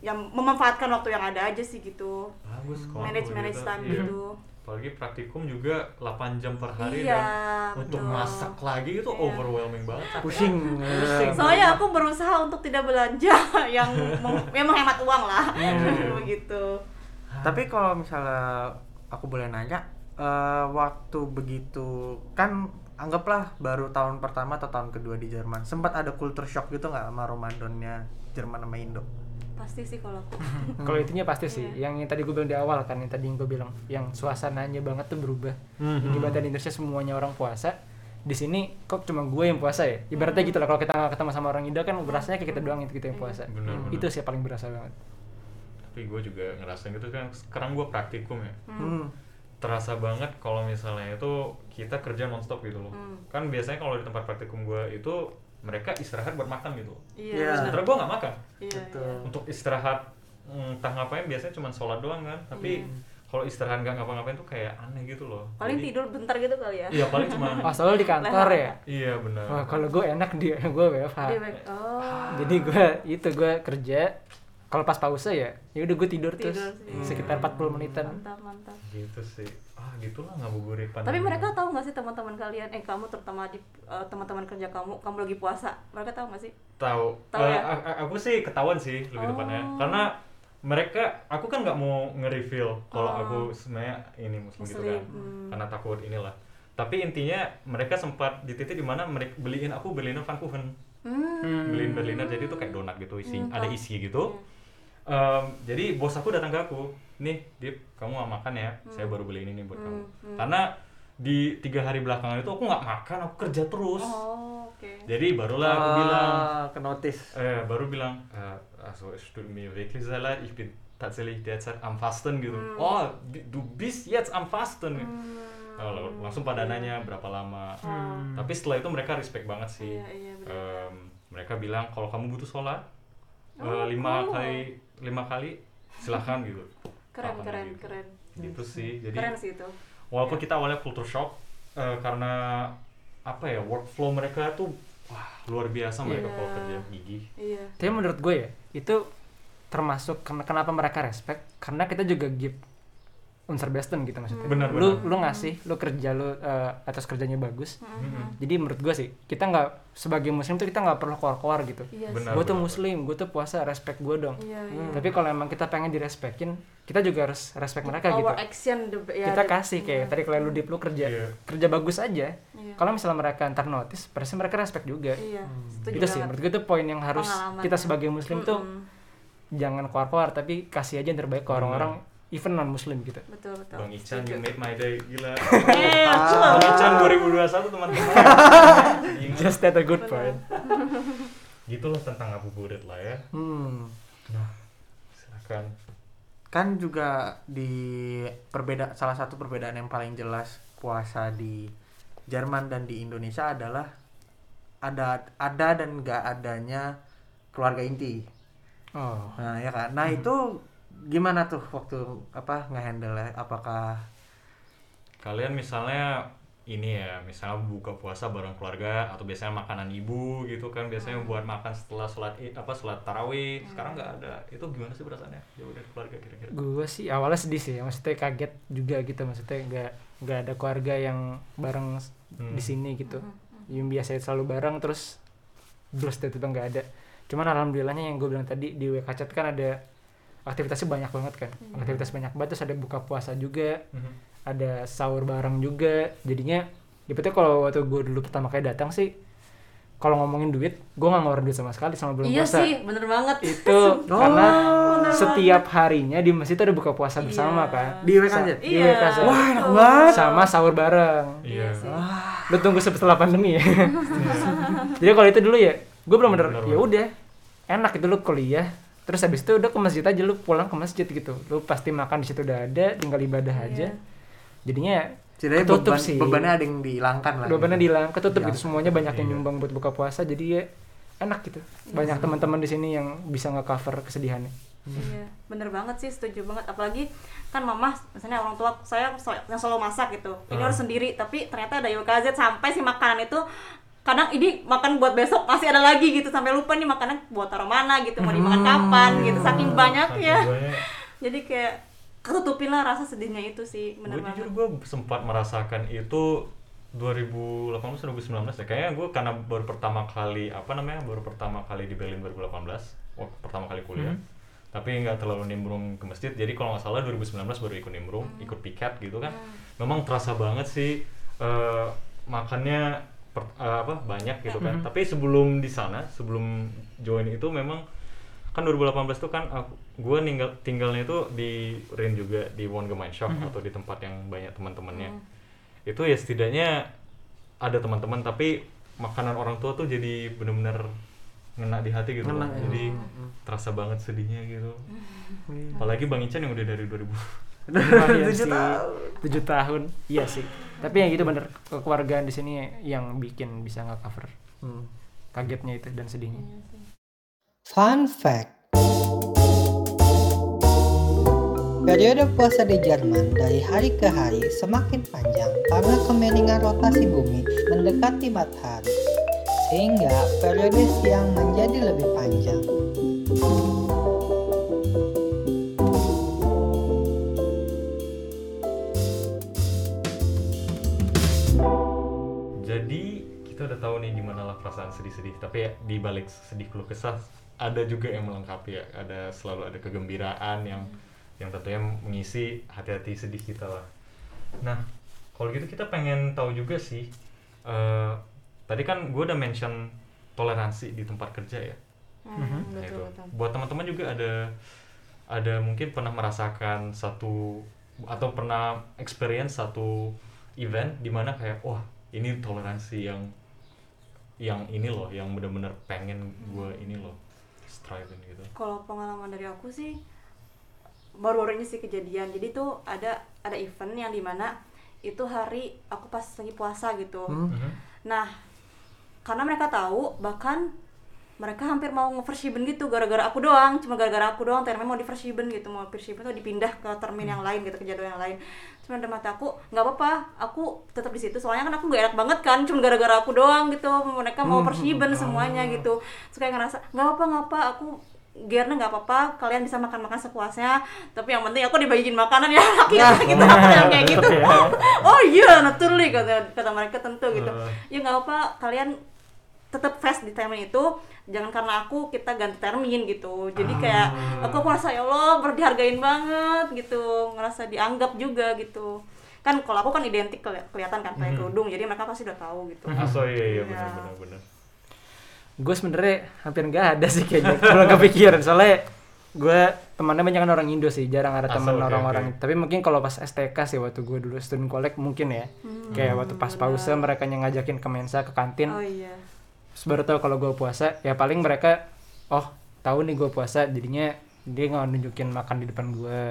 yang memanfaatkan waktu yang ada aja sih gitu.
Bagus
manage manage time
Iya.
gitu
Apalagi praktikum juga 8 jam per hari
Iya,
dan untuk
betul.
masak lagi itu
Iya.
overwhelming banget.
Pusing.
Pusing.
soalnya aku berusaha untuk tidak belanja yang yang menghemat uang lah
Iya.
begitu
Tapi kalau misalnya aku boleh nanya, eh, waktu begitu kan anggaplah baru tahun pertama atau tahun kedua di Jerman, sempat ada culture shock gitu nggak sama Ramadannya Jerman sama Indo?
Pasti sih kalau aku
Kalau itunya pasti sih.
Iya.
Yang, yang tadi gue bilang di awal kan, yang tadi yang gue bilang, yang suasananya banget tuh berubah.
Mhm.
Ibaratnya di Indonesia semuanya orang puasa. Di sini kok cuma gue yang puasa ya? Ibaratnya gitu lah. Kalau kita nggak ketemu sama orang Indo kan berasanya kayak kita doang itu kita yang puasa.
Bener, bener.
Itu sih yang paling berasa banget.
Tapi gue juga ngerasain gitu kan. Sekarang gue praktikum ya.
Hmm.
terasa banget kalau misalnya itu kita kerja nonstop gitu loh.
Hmm.
Kan biasanya kalau di tempat praktikum gue itu mereka istirahat buat makan gitu.
Iya.
iya
Sementara gue nggak makan.
iya
Betul.
iya.
Untuk istirahat mm, entah ngapain biasanya cuma sholat doang kan. Tapi
Iya.
kalau istirahat nggak ngapa-ngapain tuh kayak aneh gitu loh.
paling
Jadi-
tidur bentar gitu kali ya
Iya paling cuma.
Oh, soalnya di kantor ya?
iya benar.
Wah, kalau gue enak dia, gue WFH.
Oh
Jadi gue itu gue kerja kalau pas pause ya ya udah gue tidur,
Tidur
terus
sih.
sekitar 40 menitan
mantap mantap
gitu sih ah gitulah ngabuburit
tapi
pandemi.
mereka tahu nggak sih teman-teman kalian eh kamu terutama di eh, teman-teman kerja kamu kamu lagi puasa mereka tahu nggak sih
tahu
Tahu
Eh,
ya?
aku sih ketahuan sih lebih
Oh.
tepatnya karena mereka aku kan nggak mau nge-reveal kalau
Oh.
aku sebenarnya ini muslim, gitu
Muslim,
kan
hmm.
karena takut inilah tapi intinya mereka sempat di titik di mana mereka beliin aku Berliner Pfannkuchen
hmm.
beliin Berliner jadi itu kayak donat gitu isi
Hmm,
ada isi gitu Em, jadi bos aku datang ke aku nih Dip kamu mau makan ya saya baru beli ini nih buat kamu
Hmm, hmm.
karena di tiga hari belakangan itu aku nggak makan aku kerja terus
oh oke
jadi barulah aku bilang
Ah, ke notice.
eh, baru bilang eh, also es tut mir wirklich sehr leid ich bin tatsächlich derzeit am Fasten gitu
Hmm.
oh du bist jetzt am Fasten Oh, lang- langsung pada nanya berapa lama
Oh.
tapi setelah itu mereka respect banget sih
Iya, iya.
Em, mereka bilang kalau kamu butuh sholat eh,
Oh,
lima
cool.
kali lima kali silahkan gitu
keren keren
gitu.
keren.
Gitu sih jadi
keren sih itu.
walaupun kita awalnya culture shock eh, karena apa ya workflow mereka tuh wah luar biasa mereka
Iya.
kalau kerja gigih.
Iya.
Tapi menurut gue ya itu termasuk ken- kenapa mereka respect karena kita juga give unsur besten gitu maksudnya
Benar,
lu
benar.
lu ngasih lu kerja lu eh, atas kerjanya bagus
Mhm.
jadi menurut gue sih kita nggak sebagai muslim tuh kita nggak perlu keluar-keluar gitu
iya
Benar.
gue tuh muslim gue tuh puasa respect gue dong
sih. iya iya
tapi kalau emang kita pengen direspekin kita juga harus respect mereka gitu
our action the, ya,
kita
the-
kasih kayak tadi kalau lu dip lu kerja
Iya.
kerja bagus aja
Iya.
kalau misalnya mereka ntar notice pasti mereka respect juga
iya setuju
itu sih menurut gue itu poin yang harus kita
ya.
sebagai muslim tuh
Mm-mm.
jangan keluar-keluar tapi kasih aja yang terbaik ke orang-orang even non muslim gitu.
Betul betul.
Bang Ican you made my day gila.
Eh,
Bang Ican 2021 teman-teman.
Just that a good point.
Gitulah tentang ngabuburit lah ya.
Hmm.
nah silakan.
Kan juga di perbeda salah satu perbedaan yang paling jelas puasa di Jerman dan di Indonesia adalah ada ada dan nggak adanya keluarga inti.
oh.
Nah, ya kan. Nah, itu gimana tuh waktu apa ngehandle ya? Apakah
kalian misalnya ini ya misalnya buka puasa bareng keluarga atau biasanya makanan ibu gitu kan biasanya buat makan setelah sholat id apa sholat tarawih. Sekarang nggak ada. Itu gimana sih perasaannya? Jauh dari keluarga kira-kira.
Gue sih awalnya sedih sih maksudnya kaget juga gitu. Maksudnya nggak nggak ada keluarga yang bareng
Hmm.
di sini gitu. Yang biasa selalu bareng terus terus tiba-tiba nggak ada. Cuman alhamdulillahnya yang gue bilang tadi di WK Chat kan ada aktivitasnya banyak banget kan. Aktivitas banyak banget terus ada buka puasa juga
Mhm.
ada sahur bareng juga. Jadinya ya betul kalau waktu gue dulu pertama kali datang sih kalau ngomongin duit gue nggak ngeluarin duit sama sekali sama bulan
iya
puasa.
sih bener banget.
Itu karena setiap harinya di masjid itu ada buka puasa bersama
Iya.
kan
di WK aja?
di
Iya.
WK
Wah, enak banget.
sama sahur bareng.
Iya
sih.
lu tunggu setelah pandemi ya. Jadi kalau itu dulu ya gue belum bener
Bener,
ya udah enak itu lu kuliah terus habis itu udah ke masjid aja lu pulang ke masjid gitu lu pasti makan di situ udah ada tinggal ibadah aja jadinya
Setidaknya
ketutup
beban,
sih
bebannya ada yang dihilangkan lah.
bebannya
gitu.
dihilang ketutup gitu
Iya.
semuanya banyak yang
Iya.
nyumbang buat buka puasa jadi ya enak gitu banyak teman-teman di sini yang bisa nge-cover kesedihannya
Iya, bener banget sih, setuju banget. Apalagi kan mama, misalnya orang tua saya yang selalu masak gitu. Ini
Ah.
harus sendiri, tapi ternyata ada YKZ sampai si makanan itu kadang ini makan buat besok masih ada lagi gitu sampai lupa nih makanan buat taruh mana gitu mau dimakan kapan gitu saking banyak
Saking
ya
banyak.
jadi kayak ketutupin lah rasa sedihnya itu sih bener
gue jujur
banget
gue sempat merasakan itu 2018 2019 ya. Kayaknya gue karena baru pertama kali apa namanya baru pertama kali di Berlin 2018 waktu pertama kali kuliah. Tapi nggak terlalu nimbrung ke masjid. Jadi kalau nggak salah 2019 baru ikut nimbrung ikut piket gitu kan. Memang terasa banget sih eh, makannya per- eh, apa banyak gitu kan tapi sebelum di sana sebelum join itu memang kan 2018 tuh kan aku gue tinggal tinggalnya itu di Rin juga di Wohngemeinschaft atau di tempat yang banyak teman-temannya itu ya setidaknya ada teman-teman tapi makanan orang tua tuh jadi bener-bener ngena di hati gitu
Ngena,
loh.
ya.
jadi terasa banget sedihnya gitu apalagi Bang Ican yang udah dari 2000
Lumayan
Tujuh
sih.
tahun.
Tujuh tahun. Iya sih. Tapi yang gitu bener kekeluargaan di sini yang bikin bisa nggak cover
Hmm.
kagetnya itu dan sedihnya.
Fun fact Periode puasa di Jerman dari hari ke hari semakin panjang karena kemiringan rotasi bumi mendekati matahari, sehingga periode siang menjadi lebih panjang.
Udah tahu nih gimana lah perasaan sedih-sedih tapi ya di balik sedih keluh kesah ada juga yang melengkapi ya ada selalu ada kegembiraan yang yang tentunya mengisi hati-hati sedih kita lah nah kalau gitu kita pengen tahu juga sih eh, tadi kan gue udah mention toleransi di tempat kerja ya
Hmm,
Nah,
betul
itu.
betul.
Buat teman-teman juga ada ada mungkin pernah merasakan satu atau pernah experience satu event di mana kayak wah ini toleransi yang yang ini loh yang bener-bener pengen gue ini loh striving gitu.
Kalau pengalaman dari aku sih baru-baru ini sih kejadian. Jadi tuh ada ada event yang di mana itu hari aku pas lagi puasa gitu.
Hmm.
Mhm.
Nah, karena mereka tahu bahkan mereka hampir mau nge-first gitu gara-gara aku doang, cuma gara-gara aku doang termin mau di first gitu, mau first tuh dipindah ke termin yang lain gitu, ke jadwal yang lain. Cuma dalam mata aku, nggak apa-apa, aku tetap di situ. Soalnya kan aku gak enak banget kan, cuma gara-gara aku doang gitu, mereka mau first semuanya gitu. Terus kayak ngerasa nggak apa nggak apa, aku Gerna nggak apa-apa, kalian bisa makan-makan sepuasnya. Tapi yang penting aku dibagiin makanan ya, laki gitu aku yang kayak gitu. oh iya, naturally kata kata mereka tentu gitu. Ya nggak apa, kalian tetap fast di termin itu jangan karena aku kita ganti termin gitu. Jadi kayak aku merasa ya Allah berdihargain banget gitu. Ngerasa dianggap juga gitu. Kan kalau aku kan identik keli- kelihatan kan pakai kerudung jadi mereka pasti udah tahu gitu.
Aso iya iya
Iya.
benar benar benar.
gue sebenernya hampir nggak ada sih kayaknya kalau kepikiran. Soalnya gue temannya banyak kan orang Indo sih jarang ada
Asal,
teman orang-orang.
oke.
tapi mungkin kalau pas STK sih waktu gue dulu student collect mungkin ya. Kayak waktu pas pause mereka yang ngajakin ke mensa ke kantin.
Oh iya
terus baru tahu kalau gue puasa ya paling mereka oh tahu nih gue puasa jadinya dia nggak nunjukin makan di depan gue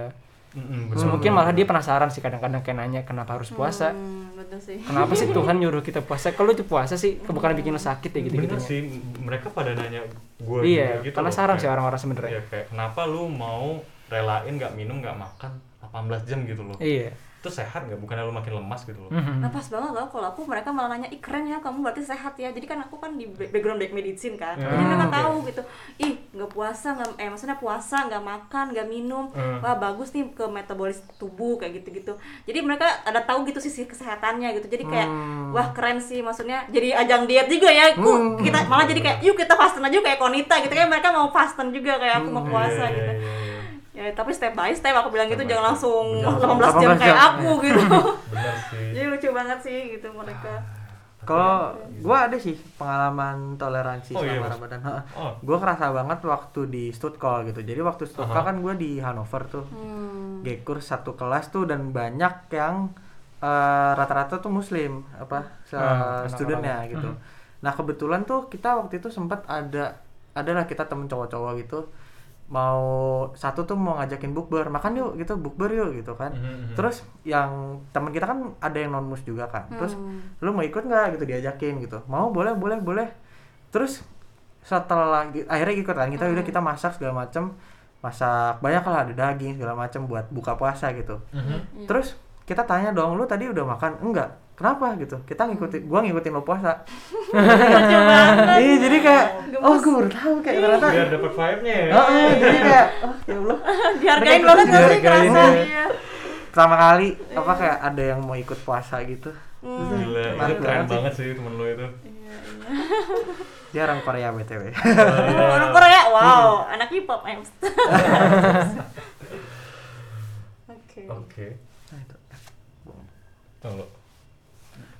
Mm-mm,
terus mungkin malah dia penasaran sih kadang-kadang kayak nanya kenapa harus puasa?
hmm, betul sih.
Kenapa sih Tuhan nyuruh kita puasa? Kalau itu puasa sih bukan bikin lo sakit ya gitu gitu
sih mereka pada nanya gue
iya
gitu.
penasaran
loh,
sih orang-orang sebenarnya.
Iya kayak kenapa lu mau relain nggak minum nggak makan 18 jam gitu loh.
iya
Itu sehat nggak? Bukannya lu makin lemas gitu loh.
Mhm.
Nah pas banget loh kalau aku mereka malah nanya, ih keren ya kamu berarti sehat ya. Jadi kan aku kan di ba- background back medicine kan. Jadi mereka tahu gitu, ih nggak puasa nggak eh maksudnya puasa nggak makan nggak minum, wah bagus nih ke metabolis tubuh kayak gitu-gitu. Jadi mereka ada tahu gitu sisi kesehatannya gitu. Jadi kayak wah keren sih maksudnya. Jadi ajang diet juga ya. Ku, kita malah jadi kayak yuk kita fasten aja kayak Konita gitu kayak mereka mau fasten juga kayak aku mau puasa
Iya,
gitu.
Iya, iya, iya.
Ya tapi step by step aku bilang gitu
Step by
jangan
step.
langsung
Bener.
18 jam
18
kayak
jam.
aku gitu.
Bener sih.
Jadi lucu banget sih gitu mereka.
Kalau gua ada sih pengalaman toleransi
Oh, iya,
selama
Mas.
Ramadan. Heeh.
Oh.
Gua kerasa banget waktu di Stuttgart gitu. Jadi waktu Stuttgart
Aha.
kan gua di Hanover tuh.
Hmm.
Gekur satu kelas tuh dan banyak yang eh, rata-rata tuh muslim apa se-
Ah,
studentnya gitu. Nah, kebetulan tuh kita waktu itu sempat ada adalah kita temen cowok-cowok gitu mau satu tuh mau ngajakin bukber makan yuk gitu bukber yuk gitu kan.
Mhm, mhm.
terus yang teman kita kan ada yang non mus juga kan. Terus lu mau ikut nggak? gitu diajakin gitu. Mau boleh boleh boleh. Terus setelah akhirnya ikut kan kita udah kita masak segala macem. Masak banyak lah ada daging segala macem buat buka puasa gitu.
Mhm.
terus kita tanya dong lu tadi udah makan? Enggak kenapa gitu kita ngikutin gua ngikutin lo puasa iya jadi kayak oh gue baru tahu kayak ternyata
Biar dapat vibe-nya ya.
Oh, iya, jadi kayak oh ya Allah
Dihargain banget gak sih kerasa
iya.
iya.
pertama kali apa kayak ada yang mau ikut puasa gitu
Gila, itu keren
banget sih.
temen lu itu.
dia orang Korea btw
Oh, Orang Korea, wow, anak K-pop em. Oke.
Oke. Tunggu.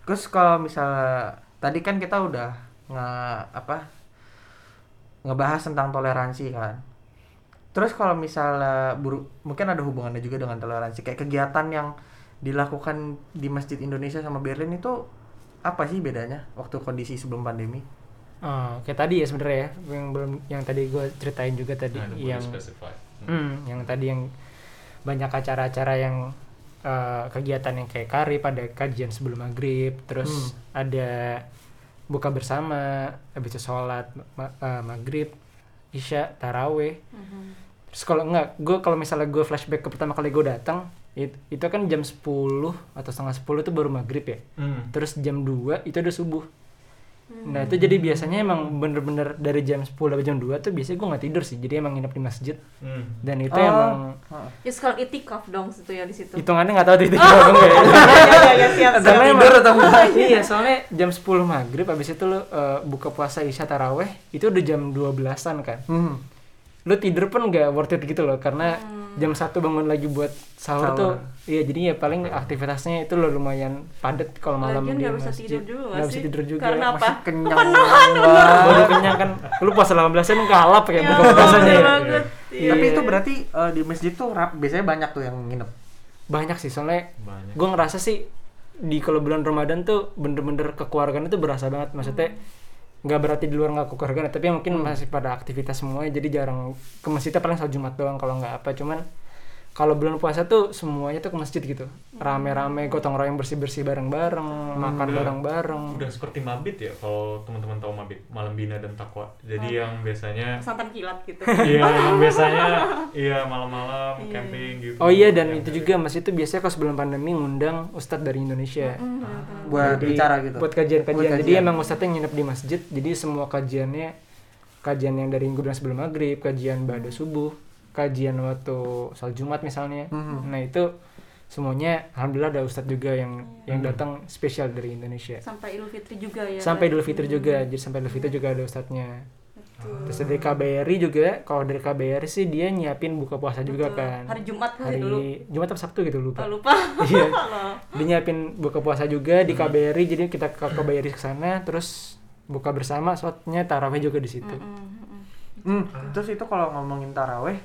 Terus kalau misalnya tadi kan kita udah nge apa ngebahas tentang toleransi kan. Terus kalau misalnya buru, mungkin ada hubungannya juga dengan toleransi. Kayak kegiatan yang dilakukan di masjid Indonesia sama Berlin itu apa sih bedanya waktu kondisi sebelum pandemi?
Oh, kayak tadi ya sebenarnya ya yang belum yang tadi gue ceritain juga tadi
Nah,
yang
specify.
Hmm, yang tadi yang banyak acara-acara yang eh, kegiatan yang kayak kari pada kajian sebelum maghrib, terus ada buka bersama, habis itu sholat ma- eh, maghrib, isya, taraweh. Terus kalau enggak, gue kalau misalnya gue flashback ke pertama kali gue datang, it- itu kan jam 10 atau setengah 10 itu baru maghrib ya.
Hmm.
Terus jam 2 itu udah subuh. Nah itu jadi biasanya emang bener-bener dari jam 10 sampai jam 2 tuh biasanya gue nggak tidur sih. Jadi emang nginep di masjid.
Hmm.
Dan itu
Oh.
emang
Ya sekarang itikaf dong situ ya di situ.
hitungannya nggak tahu titik oh. enggak ya.
ya, ya, siap, siap.
Soalnya
tidur
emang-
atau enggak?
iya soalnya jam 10 maghrib abis itu lu eh, buka puasa isya taraweh itu udah jam 12an kan
Hmm.
Lu tidur pun nggak worth it gitu loh karena jam satu bangun lagi buat sahur,
Sahur.
tuh iya jadi ya paling aktivitasnya itu lo lumayan padat kalau malam
Lagian
di
nggak bisa tidur juga nggak
bisa
sih?
tidur juga
Karena apa?
Masih kenyang
Baru
banget.
kenyang kan lu puasa 18 an kalap kayak
Ya,
buka puasanya ya.
Iya.
Tapi itu berarti eh, di masjid tuh rap, biasanya banyak tuh yang nginep.
banyak sih soalnya
Banyak.
gue ngerasa sih di kalau bulan Ramadan tuh bener-bener kekeluargaan itu berasa banget maksudnya nggak berarti di luar nggak kekeluargaan tapi mungkin masih pada aktivitas semua jadi jarang. Ke masjidnya paling sholat jumat doang kalau nggak apa cuman kalau bulan puasa tuh semuanya tuh ke masjid gitu. Rame-rame gotong royong bersih-bersih bareng-bareng makan
Udah-
bareng-bareng.
Udah seperti mabit ya kalau teman-teman tahu mabit, malam bina dan takwa. Jadi yang biasanya
Pesantren kilat gitu.
Iya, yang biasanya iya malam-malam camping gitu.
oh iya dan itu juga masjid tuh biasanya kalau sebelum pandemi ngundang ustadz dari Indonesia.
Buat
Jadi,
bicara gitu.
buat kajian-kajian. Jadi
kajian.
emang ustadznya nginep di masjid jadi semua kajiannya kajian yang dari gudang sebelum maghrib kajian pada subuh kajian waktu sholat jumat misalnya
Mhm.
nah itu semuanya alhamdulillah ada ustadz juga yang yang
Hmm.
datang spesial dari Indonesia
Sampai Idul Fitri juga ya.
sampai
Pak?
Idul Fitri juga jadi sampai Idul Fitri juga ada ustadznya
Betul.
terus dari KBRI juga kalau dari KBRI sih dia nyiapin buka puasa juga
Betul.
kan
Hari Jumat kali
hari
dulu.
Jumat atau Sabtu gitu lupa
Oh, lupa.
Iya. Dia nyiapin buka puasa juga di KBRI jadi kita ke KBRI ke sana terus buka bersama sholatnya taraweh juga di situ
Mm, mm, mm.
Hmm, terus itu kalau ngomongin taraweh,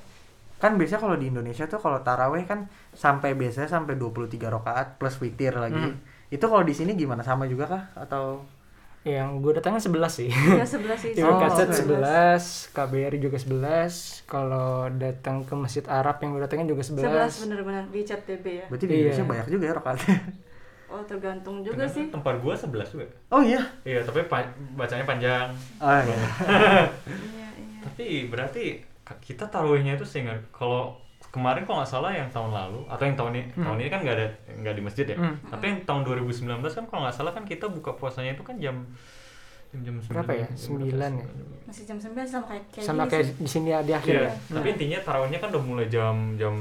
kan biasanya kalau di Indonesia tuh kalau taraweh kan sampai biasanya sampai 23 rakaat plus witir lagi.
Hmm.
Itu kalau di sini gimana sama juga kah atau
yang gue datangnya 11 sih
Ya sebelah sih.
di
Oh,
Kaset
oke.
11 KBRI juga 11 kalau datang ke Masjid Arab yang gue datangin juga 11,
Sebelas bener-bener di chat TB ya.
berarti di
Iya.
Indonesia banyak juga ya rakaatnya?
Oh tergantung juga
Ternyata
sih.
Tempat gua 11 juga.
Oh iya.
Iya, tapi pa- bacanya panjang.
Oh, iya.
Iya iya.
Tapi berarti kita taruhnya itu sehingga kalau kemarin kalau nggak salah yang tahun lalu atau yang tahun ini tahun ini kan nggak ada nggak di masjid ya.
Hmm.
Tapi yang tahun 2019 kan kalau nggak salah kan kita buka puasanya itu kan jam jam jam
Berapa ya?
jam
Sembilan ya?
Masih jam 9 sama kayak kayak
sama
gini
kayak
sih.
di sini ya, di akhir
Iya,
ya
tapi intinya tarawihnya kan udah mulai jam jam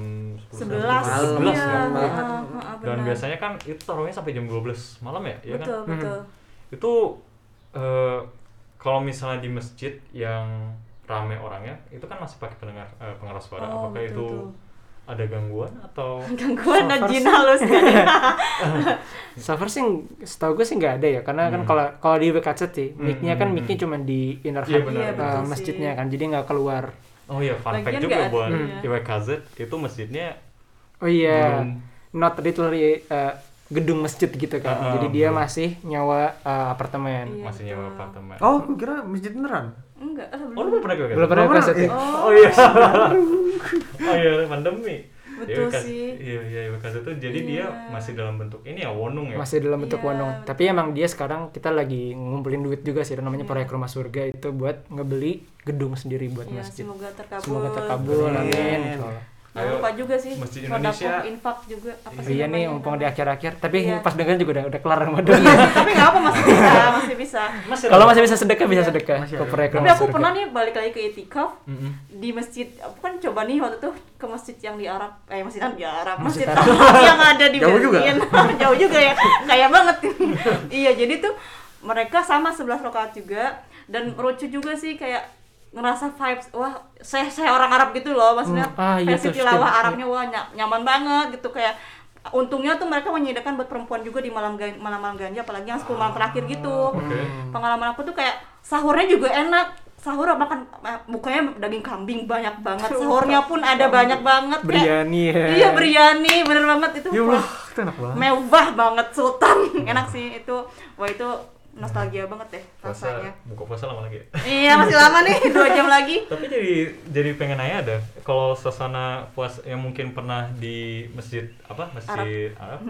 11
Malam,
iya.
malam banget.
ah, ah,
Dan
benar.
biasanya kan itu tarawihnya sampai jam 12 malam ya, ya kan?
betul betul.
Itu eh, kalau misalnya di masjid yang rame orangnya, itu kan masih pakai pendengar eh, pengeras suara.
Oh,
Apakah
betul,
itu
betul.
ada gangguan atau
Gangguan dan jin
sih-
halus kan.
so far sih setahu gue sih nggak ada ya karena kan
Hmm.
kalau kalau di WKC sih
Hmm,
mic-nya kan
hmm,
mic-nya
hmm.
cuma di inner
Iya,
hub
betul sih.
masjidnya kan jadi nggak keluar
Oh iya, fun fact juga buat
iya.
IWKZ itu masjidnya
oh iya
belum
not literally eh, gedung masjid gitu kan
ah,
jadi dia
belum.
masih nyawa eh, apartemen
Iya,
masih nyewa
betul.
apartemen.
Oh, aku kira masjid beneran.
Enggak, ah,
Oh, lu belum pernah ke
belum pernah
Belum pernah,
ya?
Oh,
Oh iya. oh iya, pandemi.
Betul
IWKZ
sih.
Iya, iya, IWKZ itu jadi dia
Iya.
masih dalam bentuk ini ya, wonung ya.
masih dalam bentuk
Iya,
wonong
betul.
tapi emang dia sekarang kita lagi ngumpulin duit juga sih namanya proyek rumah surga itu buat ngebeli gedung sendiri buat
Iya,
masjid
semoga terkabul.
semoga terkabul
Amin.
amin
Ayo,
lupa juga sih.
Masjid Indonesia.
infak juga apa sih
iya nih mumpung di akhir-akhir tapi
Iya.
pas dengerin juga udah udah kelar Ramadan
Tapi nggak apa masih bisa, masih bisa.
kalau masih bisa sedekah bisa
Iya.
sedekah
Masih
Tapi aku
surga.
pernah nih balik lagi ke itikaf
Mm-mm.
di masjid. Aku kan coba nih waktu itu ke masjid yang di Arab, eh masjid yang di Arab,
Masjid
masjid,
Arab.
yang ada di
Jauh juga?
Berlin. Jauh juga ya, kayak banget. iya, jadi tuh mereka sama 11 rakaat juga dan lucu juga sih kayak ngerasa vibes wah saya saya orang Arab gitu loh maksudnya
Hmm, ah, iya
versi tilawah. Arabnya wah ny- nyaman banget gitu kayak untungnya tuh mereka menyediakan buat perempuan juga di malam gan- malam-malam ganja apalagi yang 10 malam terakhir gitu
Oke.
pengalaman aku tuh kayak sahurnya juga enak sahur makan eh, bukanya daging kambing banyak banget sahurnya pun ada banyak banget
Biryani ya.
iya biryani bener banget itu
Ya
wah,
Allah, enak banget.
mewah banget sultan enak sih itu wah itu nostalgia banget deh
Puasa,
rasanya
buka puasa lama lagi.
iya masih lama nih dua jam lagi
Tapi jadi jadi pengen nanya ada kalau suasana puas yang mungkin pernah di masjid apa masjid Arab,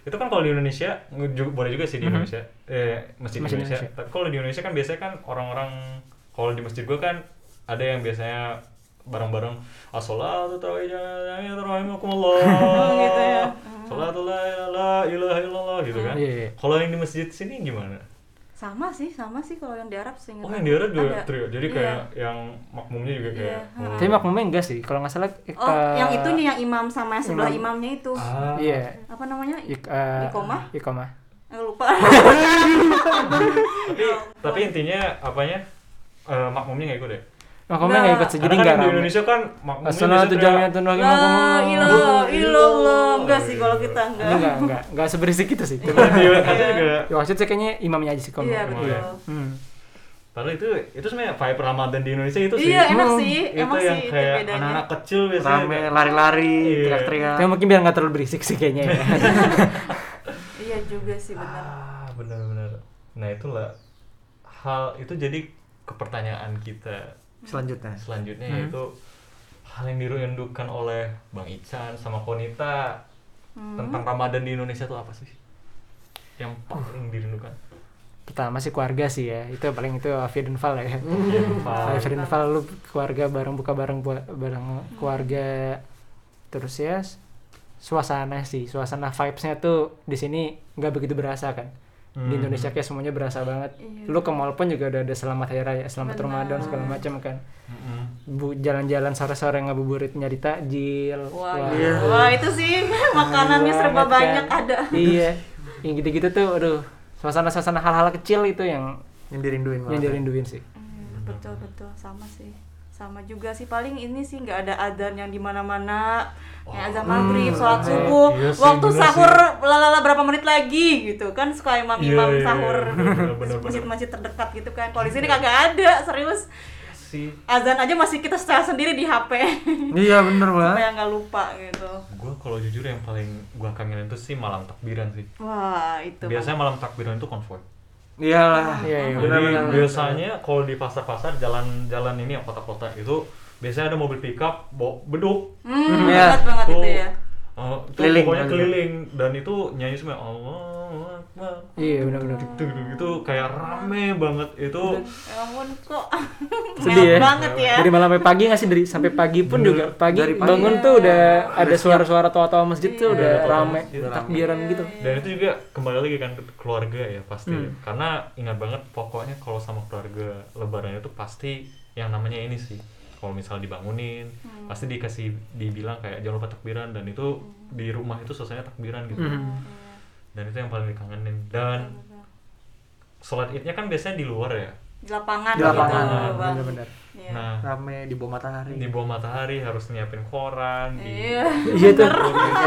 itu kan kalau di Indonesia nge- ju- boleh juga sih di Indonesia eh masjid,
Masjid
Indonesia.
Indonesia.
Tapi kalau di Indonesia kan biasanya kan orang-orang kalau di masjid gua kan ada yang biasanya bareng-bareng as-sholatu tarawih
gitu ya.
Salatu la la ilaha illallah gitu kan.
Iya, iya.
Kalau yang di masjid sini gimana?
sama sih sama sih kalau yang di Arab sih
Oh yang di Arab juga
Ada.
trio. Jadi
Iya.
kayak yang makmumnya juga kayak. Oh.
Tapi makmumnya enggak sih, kalau nggak salah
oh yang itunya yang imam sama yang sebelah
imam.
imamnya itu
Ah.
Iya.
apa namanya
Ik, eh,
Iqomah?
Iqomah.
Eh, lupa
Tapi tapi intinya apanya? eh, makmumnya nggak ikut ya?
Makmumnya nggak ikut sih, jadi
Karena kan di. Indonesia kan makmumnya
As-salatu
biasanya
jami'atun wa
La
qiyamah.
ilah ilallah enggak sih kalau kita enggak
enggak, enggak, enggak seberisik itu sih.
Di Indonesia juga.
Ya, maksudnya saya kayaknya imamnya aja sih kalau
iya betul.
Hmm.
Padahal itu itu sebenarnya vibe Ramadan di Indonesia itu sih.
iya enak
Hmm,
sih
itu
emang
yang
sih itu
kayak
bedanya
anak-anak kecil biasanya
rame lari-lari
Iya.
teriak-teriak
Tapi mungkin biar nggak terlalu berisik sih kayaknya ya.
iya juga sih benar
Ah, benar-benar. Nah, itulah hal itu jadi kepertanyaan kita
selanjutnya
selanjutnya
Hmm.
yaitu hal yang dirindukan oleh Bang Ican sama Konita
Hmm.
tentang Ramadan di Indonesia itu apa sih? Yang paling dirindukan?
Pertama sih keluarga sih ya. Itu paling itu Afia dan Val ya. Afia dan Val lu keluarga bareng buka bareng buat bareng keluarga. Terus ya suasana sih, suasana vibes-nya tuh di sini nggak begitu berasa kan. Di
Hmm.
Indonesia kayak semuanya berasa banget.
Iya.
Lu ke mall pun juga udah ada selamat hari raya, selamat
Benar.
Ramadan segala macam kan.
Mm-mm.
Bu jalan-jalan sore-sore ngabuburit nyari takjil.
wah,
Wah,
iya. wah itu sih makanannya serba
banget
banyak
kan.
ada
Iya. Yang gitu-gitu tuh aduh, suasana-suasana hal-hal kecil itu yang
yang dirinduin
yang dirinduin sih.
Hmm, betul betul sama sih sama juga sih paling ini sih nggak ada adzan yang di mana-mana kayak azan maghrib sholat subuh.
Iya sih,
waktu sahur lalala berapa menit lagi gitu kan suka imam-imam
Iya, iya,
sahur.
Iya, bener, bener.
masjid-masjid terdekat gitu kan kalau di sini kagak ada serius.
Sih.
Azan aja masih kita setel sendiri di HP
iya bener banget.
supaya nggak lupa gitu.
Gue kalau jujur yang paling gue kangenin itu sih malam takbiran sih.
Wah itu
biasanya malam. takbiran itu konvoy
iyalah
Iya, iya.
jadi
benar-benar.
biasanya kalau di pasar-pasar jalan-jalan ini ya kota-kota itu biasanya ada mobil pickup bawa beduk
hmm,
Iya.
banget banget
Tuh,
itu ya
eh, itu
Keliling
pokoknya keliling dan itu nyanyi semua Allah
Iya benar-benar.
gitu kayak rame banget itu
ya ampun kok
Sedih ya.
Banget ya
Dari malam sampai pagi nggak sih dari sampai pagi pun juga pagi,
Dari pagi.
bangun tuh udah ada suara-suara toa-toa masjid tuh udah
Iya.
rame
Udah rame.
takbiran gitu.
dan itu juga kembali lagi kan ke keluarga ya pasti
Hmm.
karena ingat banget pokoknya kalau sama keluarga lebaran itu pasti yang namanya ini sih kalau misal dibangunin
Hmm.
pasti dikasih dibilang kayak jangan lupa takbiran dan itu di rumah itu suasananya takbiran gitu
Hmm.
Dan itu yang paling dikangenin dan sholat idnya kan biasanya di luar ya
di lapangan
Di lapangan,
gitu
Bener-bener.
Iya.
nah
rame di bawah matahari
di bawah matahari harus nyiapin koran di
Iya.
Iya tuh.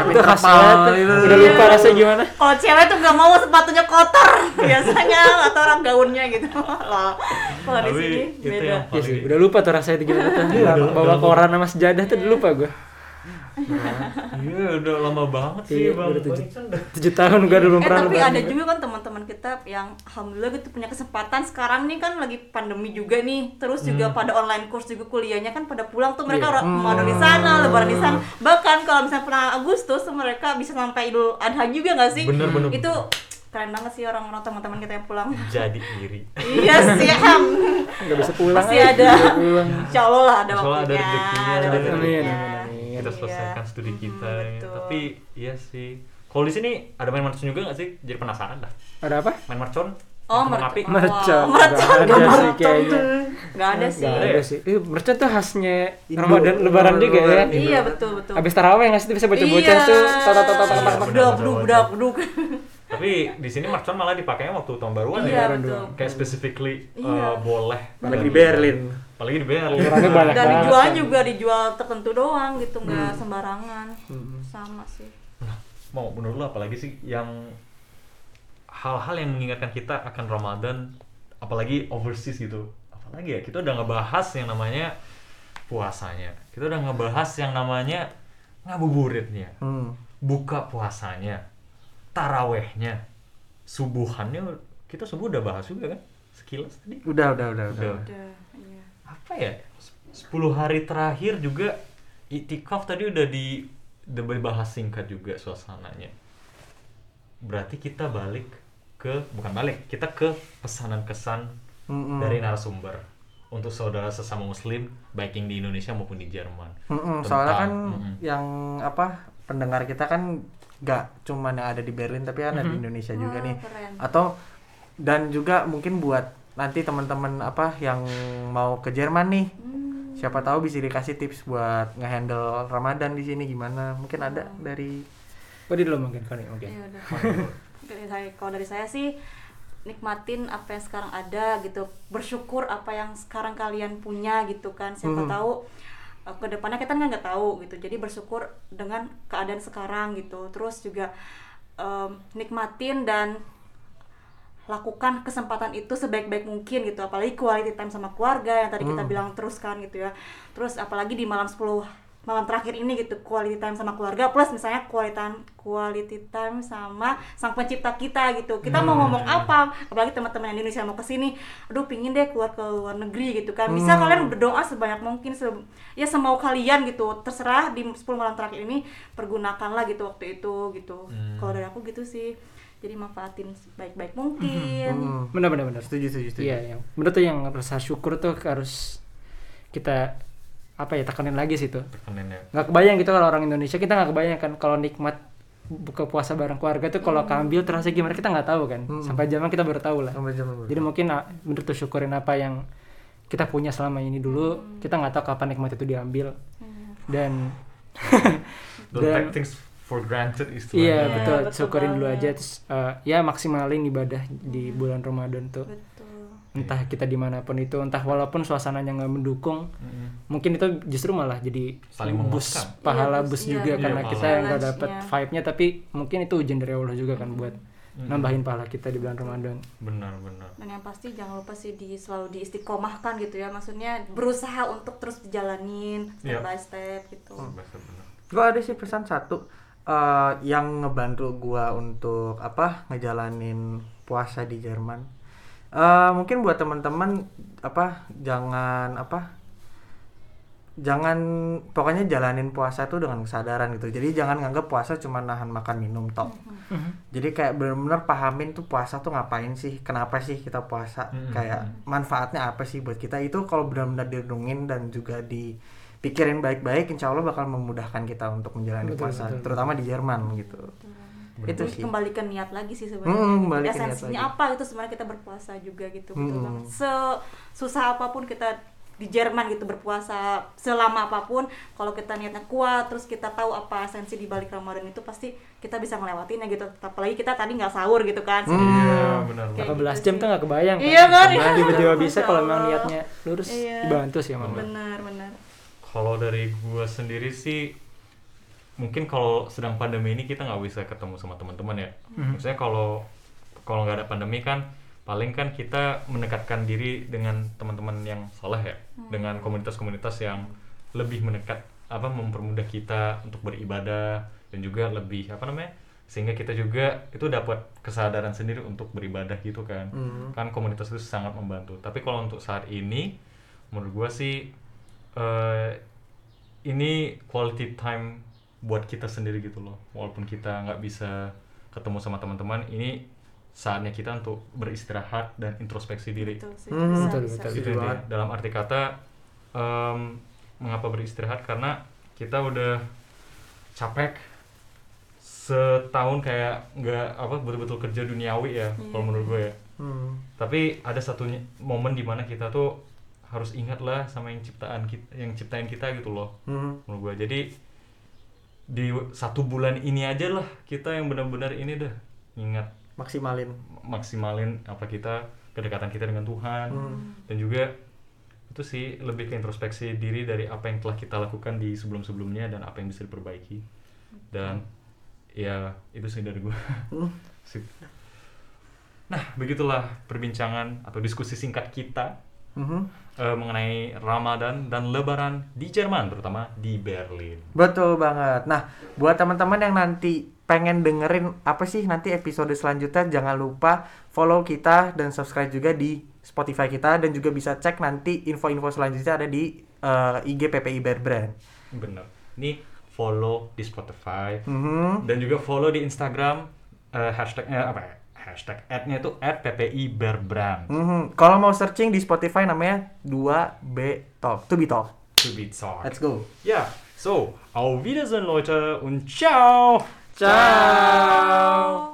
Itu khas banget tuh.
itu.
Udah lupa rasanya gimana.
Kalau cewek tuh nggak mau sepatunya kotor biasanya atau orang gaunnya gitu. Loh. Kalau di sini
itu
beda.
Iya
paling
udah lupa tuh rasanya itu gimana tuh.
udah-
Bawa koran sama sejadah tuh udah lupa gue.
Iya udah lama banget sih
Iya,
bang
udah tujuh. Tahun gue belum
Eh
pernah
tapi ada
juga.
kan teman-teman kita yang alhamdulillah gitu punya kesempatan sekarang nih kan lagi pandemi juga nih terus juga
Hmm.
pada online course juga kuliahnya kan pada pulang tuh mereka orang Ramadan di sana lebaran di sana bahkan kalau misalnya pernah Agustus mereka bisa sampai Idul Adha juga nggak sih
Bener, bener,
itu keren banget sih orang-orang teman-teman kita yang pulang
jadi iri
iya sih Ham.
Nggak bisa pulang.
Pasti ada.
nggak bisa pulang.
Insya Allah lah ada
ada
waktunya ada
ada
rezekinya.
Kita
Iya.
selesaikan studi kita
Hmm,
ya.
betul.
tapi iya sih kalau di sini ada main mercon juga nggak sih jadi penasaran dah
Ada apa?
main mercon
Oh, mercon.
Mercon.
mercon.
Nggak ada sih kayaknya.
Nggak ada sih.
Nggak
Ada ya?
sih. Eh, mercon tuh khasnya. Ramadan lebaran juga ya.
Iya betul betul.
Abis taraweh nggak sih bisa bocah-bocah
Iya.
tuh
bener,
buduk,
bener.
budak, buduk.
tapi di sini mercon malah dipakainya waktu tahun baruan
Iya,
ya
betul.
kayak specifically
Iya.
uh, boleh
apalagi di Berlin
apalagi di
Orangnya banyak
Dan dijual
kan.
juga dijual tertentu doang gitu, nggak sembarangan. Sama sih.
mau menurut lo apalagi sih yang hal-hal yang mengingatkan kita akan Ramadan apalagi overseas gitu apalagi ya kita udah ngebahas yang namanya puasanya kita udah ngebahas yang namanya ngabuburitnya
hmm.
buka puasanya tarawehnya subuhannya kita subuh udah bahas juga kan sekilas tadi
udah udah udah udah
Udah.
Udah.
Apa ya 10 hari terakhir juga itikaf tadi udah di udah dibahas singkat juga suasananya berarti kita balik ke bukan balik kita ke pesanan kesan
Mm-mm.
dari narasumber untuk saudara sesama muslim baik yang di Indonesia maupun di Jerman
Mm-mm,
Tentang-
soalnya kan
mm-mm.
yang apa pendengar kita kan nggak cuman yang ada di Berlin tapi ada di Indonesia juga
Wah,
nih
keren.
atau dan juga mungkin buat nanti teman-teman apa yang mau ke Jerman nih
Hmm.
siapa tahu bisa dikasih tips buat ngehandle Ramadan di sini gimana mungkin ada dari
Oh, di dulu mungkin kali mungkin.
Iya udah. dari saya kalau dari saya sih nikmatin apa yang sekarang ada gitu bersyukur apa yang sekarang kalian punya gitu kan siapa
Mhm.
tahu uh, ke depannya kita kan nggak tahu gitu jadi bersyukur dengan keadaan sekarang gitu terus juga um, nikmatin dan lakukan kesempatan itu sebaik-baik mungkin gitu. Apalagi quality time sama keluarga yang tadi kita
Hmm.
bilang terus kan gitu ya. Terus apalagi di malam 10 malam terakhir ini gitu quality time sama keluarga plus misalnya quality time quality time sama sang pencipta kita gitu. Kita mau ngomong apa? Apalagi teman-teman yang di Indonesia mau ke sini aduh pingin deh keluar ke luar negeri gitu kan. Bisa
Hmm.
kalian berdoa sebanyak mungkin se ya semau kalian gitu. Terserah di 10 malam terakhir ini pergunakanlah gitu waktu itu gitu. Kalau dari aku gitu sih jadi manfaatin sebaik-baik mungkin
Hmm,
Benar benar benar.
setuju setuju setuju
Iya, yang benar tuh yang rasa syukur tuh harus kita apa ya tekanin lagi sih tuh.
Tekenin ya.
Nggak kebayang gitu kalau orang Indonesia kita nggak kebayang kan kalau nikmat buka puasa bareng keluarga tuh kalau keambil terasa gimana kita nggak tahu kan.
Hmm.
Sampai zaman kita baru tahu lah.
sampai berapa?
Jadi mungkin ah, bener tuh syukurin apa yang kita punya selama ini dulu. Kita nggak tahu kapan nikmat itu diambil. Dan
Don't
Dan-
take things for granted
iya
istilahnya.
Iya,
betul,
betul
syukurin dulu aja terus eh, ya maksimalin ibadah di bulan Ramadan tuh.
betul
Entah kita di mana pun itu, entah walaupun suasananya nggak mendukung,
Mm-mm.
mungkin itu justru malah jadi
Saling
bus pahala
Iya,
bus
iya,
juga
iya,
karena
pahala.
kita nggak dapat
Challenge-nya.
vibe-nya tapi mungkin itu ujian dari Allah juga kan buat nambahin pahala kita di bulan Ramadan.
Benar benar.
dan yang pasti jangan lupa sih di selalu diistiqomahkan gitu ya maksudnya berusaha untuk terus dijalanin step
Iya.
by step gitu
Benar, benar.
Gua ada sih pesan satu eh, yang ngebantu gua untuk apa ngejalanin puasa di Jerman. Eh, mungkin buat teman-teman apa jangan apa jangan pokoknya jalanin puasa tuh dengan kesadaran gitu. Jadi jangan nganggap puasa cuma nahan makan minum tok. Jadi kayak bener-bener pahamin tuh puasa tuh ngapain sih? Kenapa sih kita puasa?
Mhm.
Kayak manfaatnya apa sih buat kita? Itu kalau benar-benar direnungin dan juga dipikirin baik-baik, insya Allah bakal memudahkan kita untuk menjalani
Betul,
puasa,
betul.
terutama di Jerman gitu. Itu
Terus
sih.
kembali ke niat lagi sih
Hmm,
sebenarnya
kembali ke niat
esensinya
lagi.
apa itu sebenarnya kita berpuasa juga gitu betul
Hmm.
banget susah apa pun kita di Jerman gitu berpuasa selama apa pun kalau kita niatnya kuat terus kita tahu apa esensi di balik Ramadan itu pasti kita bisa ngelewatinnya gitu apalagi kita tadi nggak sahur gitu kan
Hmm.
Iya, benar
Kayak
benar.
18
gitu
jam tuh nggak kebayang
Iya kan?
Tiba-tiba
Masya
bisa kalau memang niatnya lurus
Iya.
dibantu sih emang.
benar benar
Kalau dari gua sendiri sih mungkin kalau sedang pandemi ini kita nggak bisa ketemu sama teman-teman ya. Maksudnya kalau kalau nggak ada pandemi kan paling kan kita mendekatkan diri dengan teman-teman yang soleh ya, dengan komunitas-komunitas yang lebih mendekat apa mempermudah kita untuk beribadah dan juga lebih apa namanya sehingga kita juga itu dapat kesadaran sendiri untuk beribadah gitu kan.
Hmm.
kan komunitas itu sangat membantu. Tapi kalau untuk saat ini menurut gua sih eh, ini quality time buat kita sendiri gitu loh walaupun kita nggak bisa ketemu sama teman-teman ini saatnya kita untuk beristirahat dan introspeksi diri
betul sih
Hmm,
bisa,
betul,
bisa.
betul.
Setuju
intinya.
banget.
dalam arti kata em, mengapa beristirahat karena kita udah capek setahun kayak nggak apa betul-betul kerja duniawi ya
Iya.
kalau menurut gue ya
Hmm.
tapi ada satu momen di mana kita tuh harus ingat lah sama yang ciptaan kita yang ciptain kita gitu loh
Hmm.
menurut gue jadi di satu bulan ini aja lah kita yang benar-benar ini dah ingat
Maksimalin.
maksimalin apa kita kedekatan kita dengan Tuhan
Hmm.
dan juga itu sih lebih ke introspeksi diri dari apa yang telah kita lakukan di sebelum-sebelumnya dan apa yang bisa diperbaiki dan ya itu sih dari gue
Hmm.
Nah begitulah perbincangan atau diskusi singkat kita
Mhm.
Eh, mengenai Ramadan dan Lebaran di Jerman terutama di Berlin
Betul banget. Nah, buat teman-teman yang nanti pengen dengerin apa sih nanti episode selanjutnya, jangan lupa follow kita dan subscribe juga di Spotify kita dan juga bisa cek nanti info-info selanjutnya ada di eh, IG PPI Bear Brand.
bener ini follow di Spotify
Mhm.
dan juga follow di Instagram eh, hashtagnya apa ya hashtag ad-nya itu at PPI Berbrand
Mhm. Kalau mau searching di Spotify namanya 2B Talk, to be talk.
to be talk
Let's go.
Ja, so, auf Wiedersehen, Leute, und ciao!
Ciao.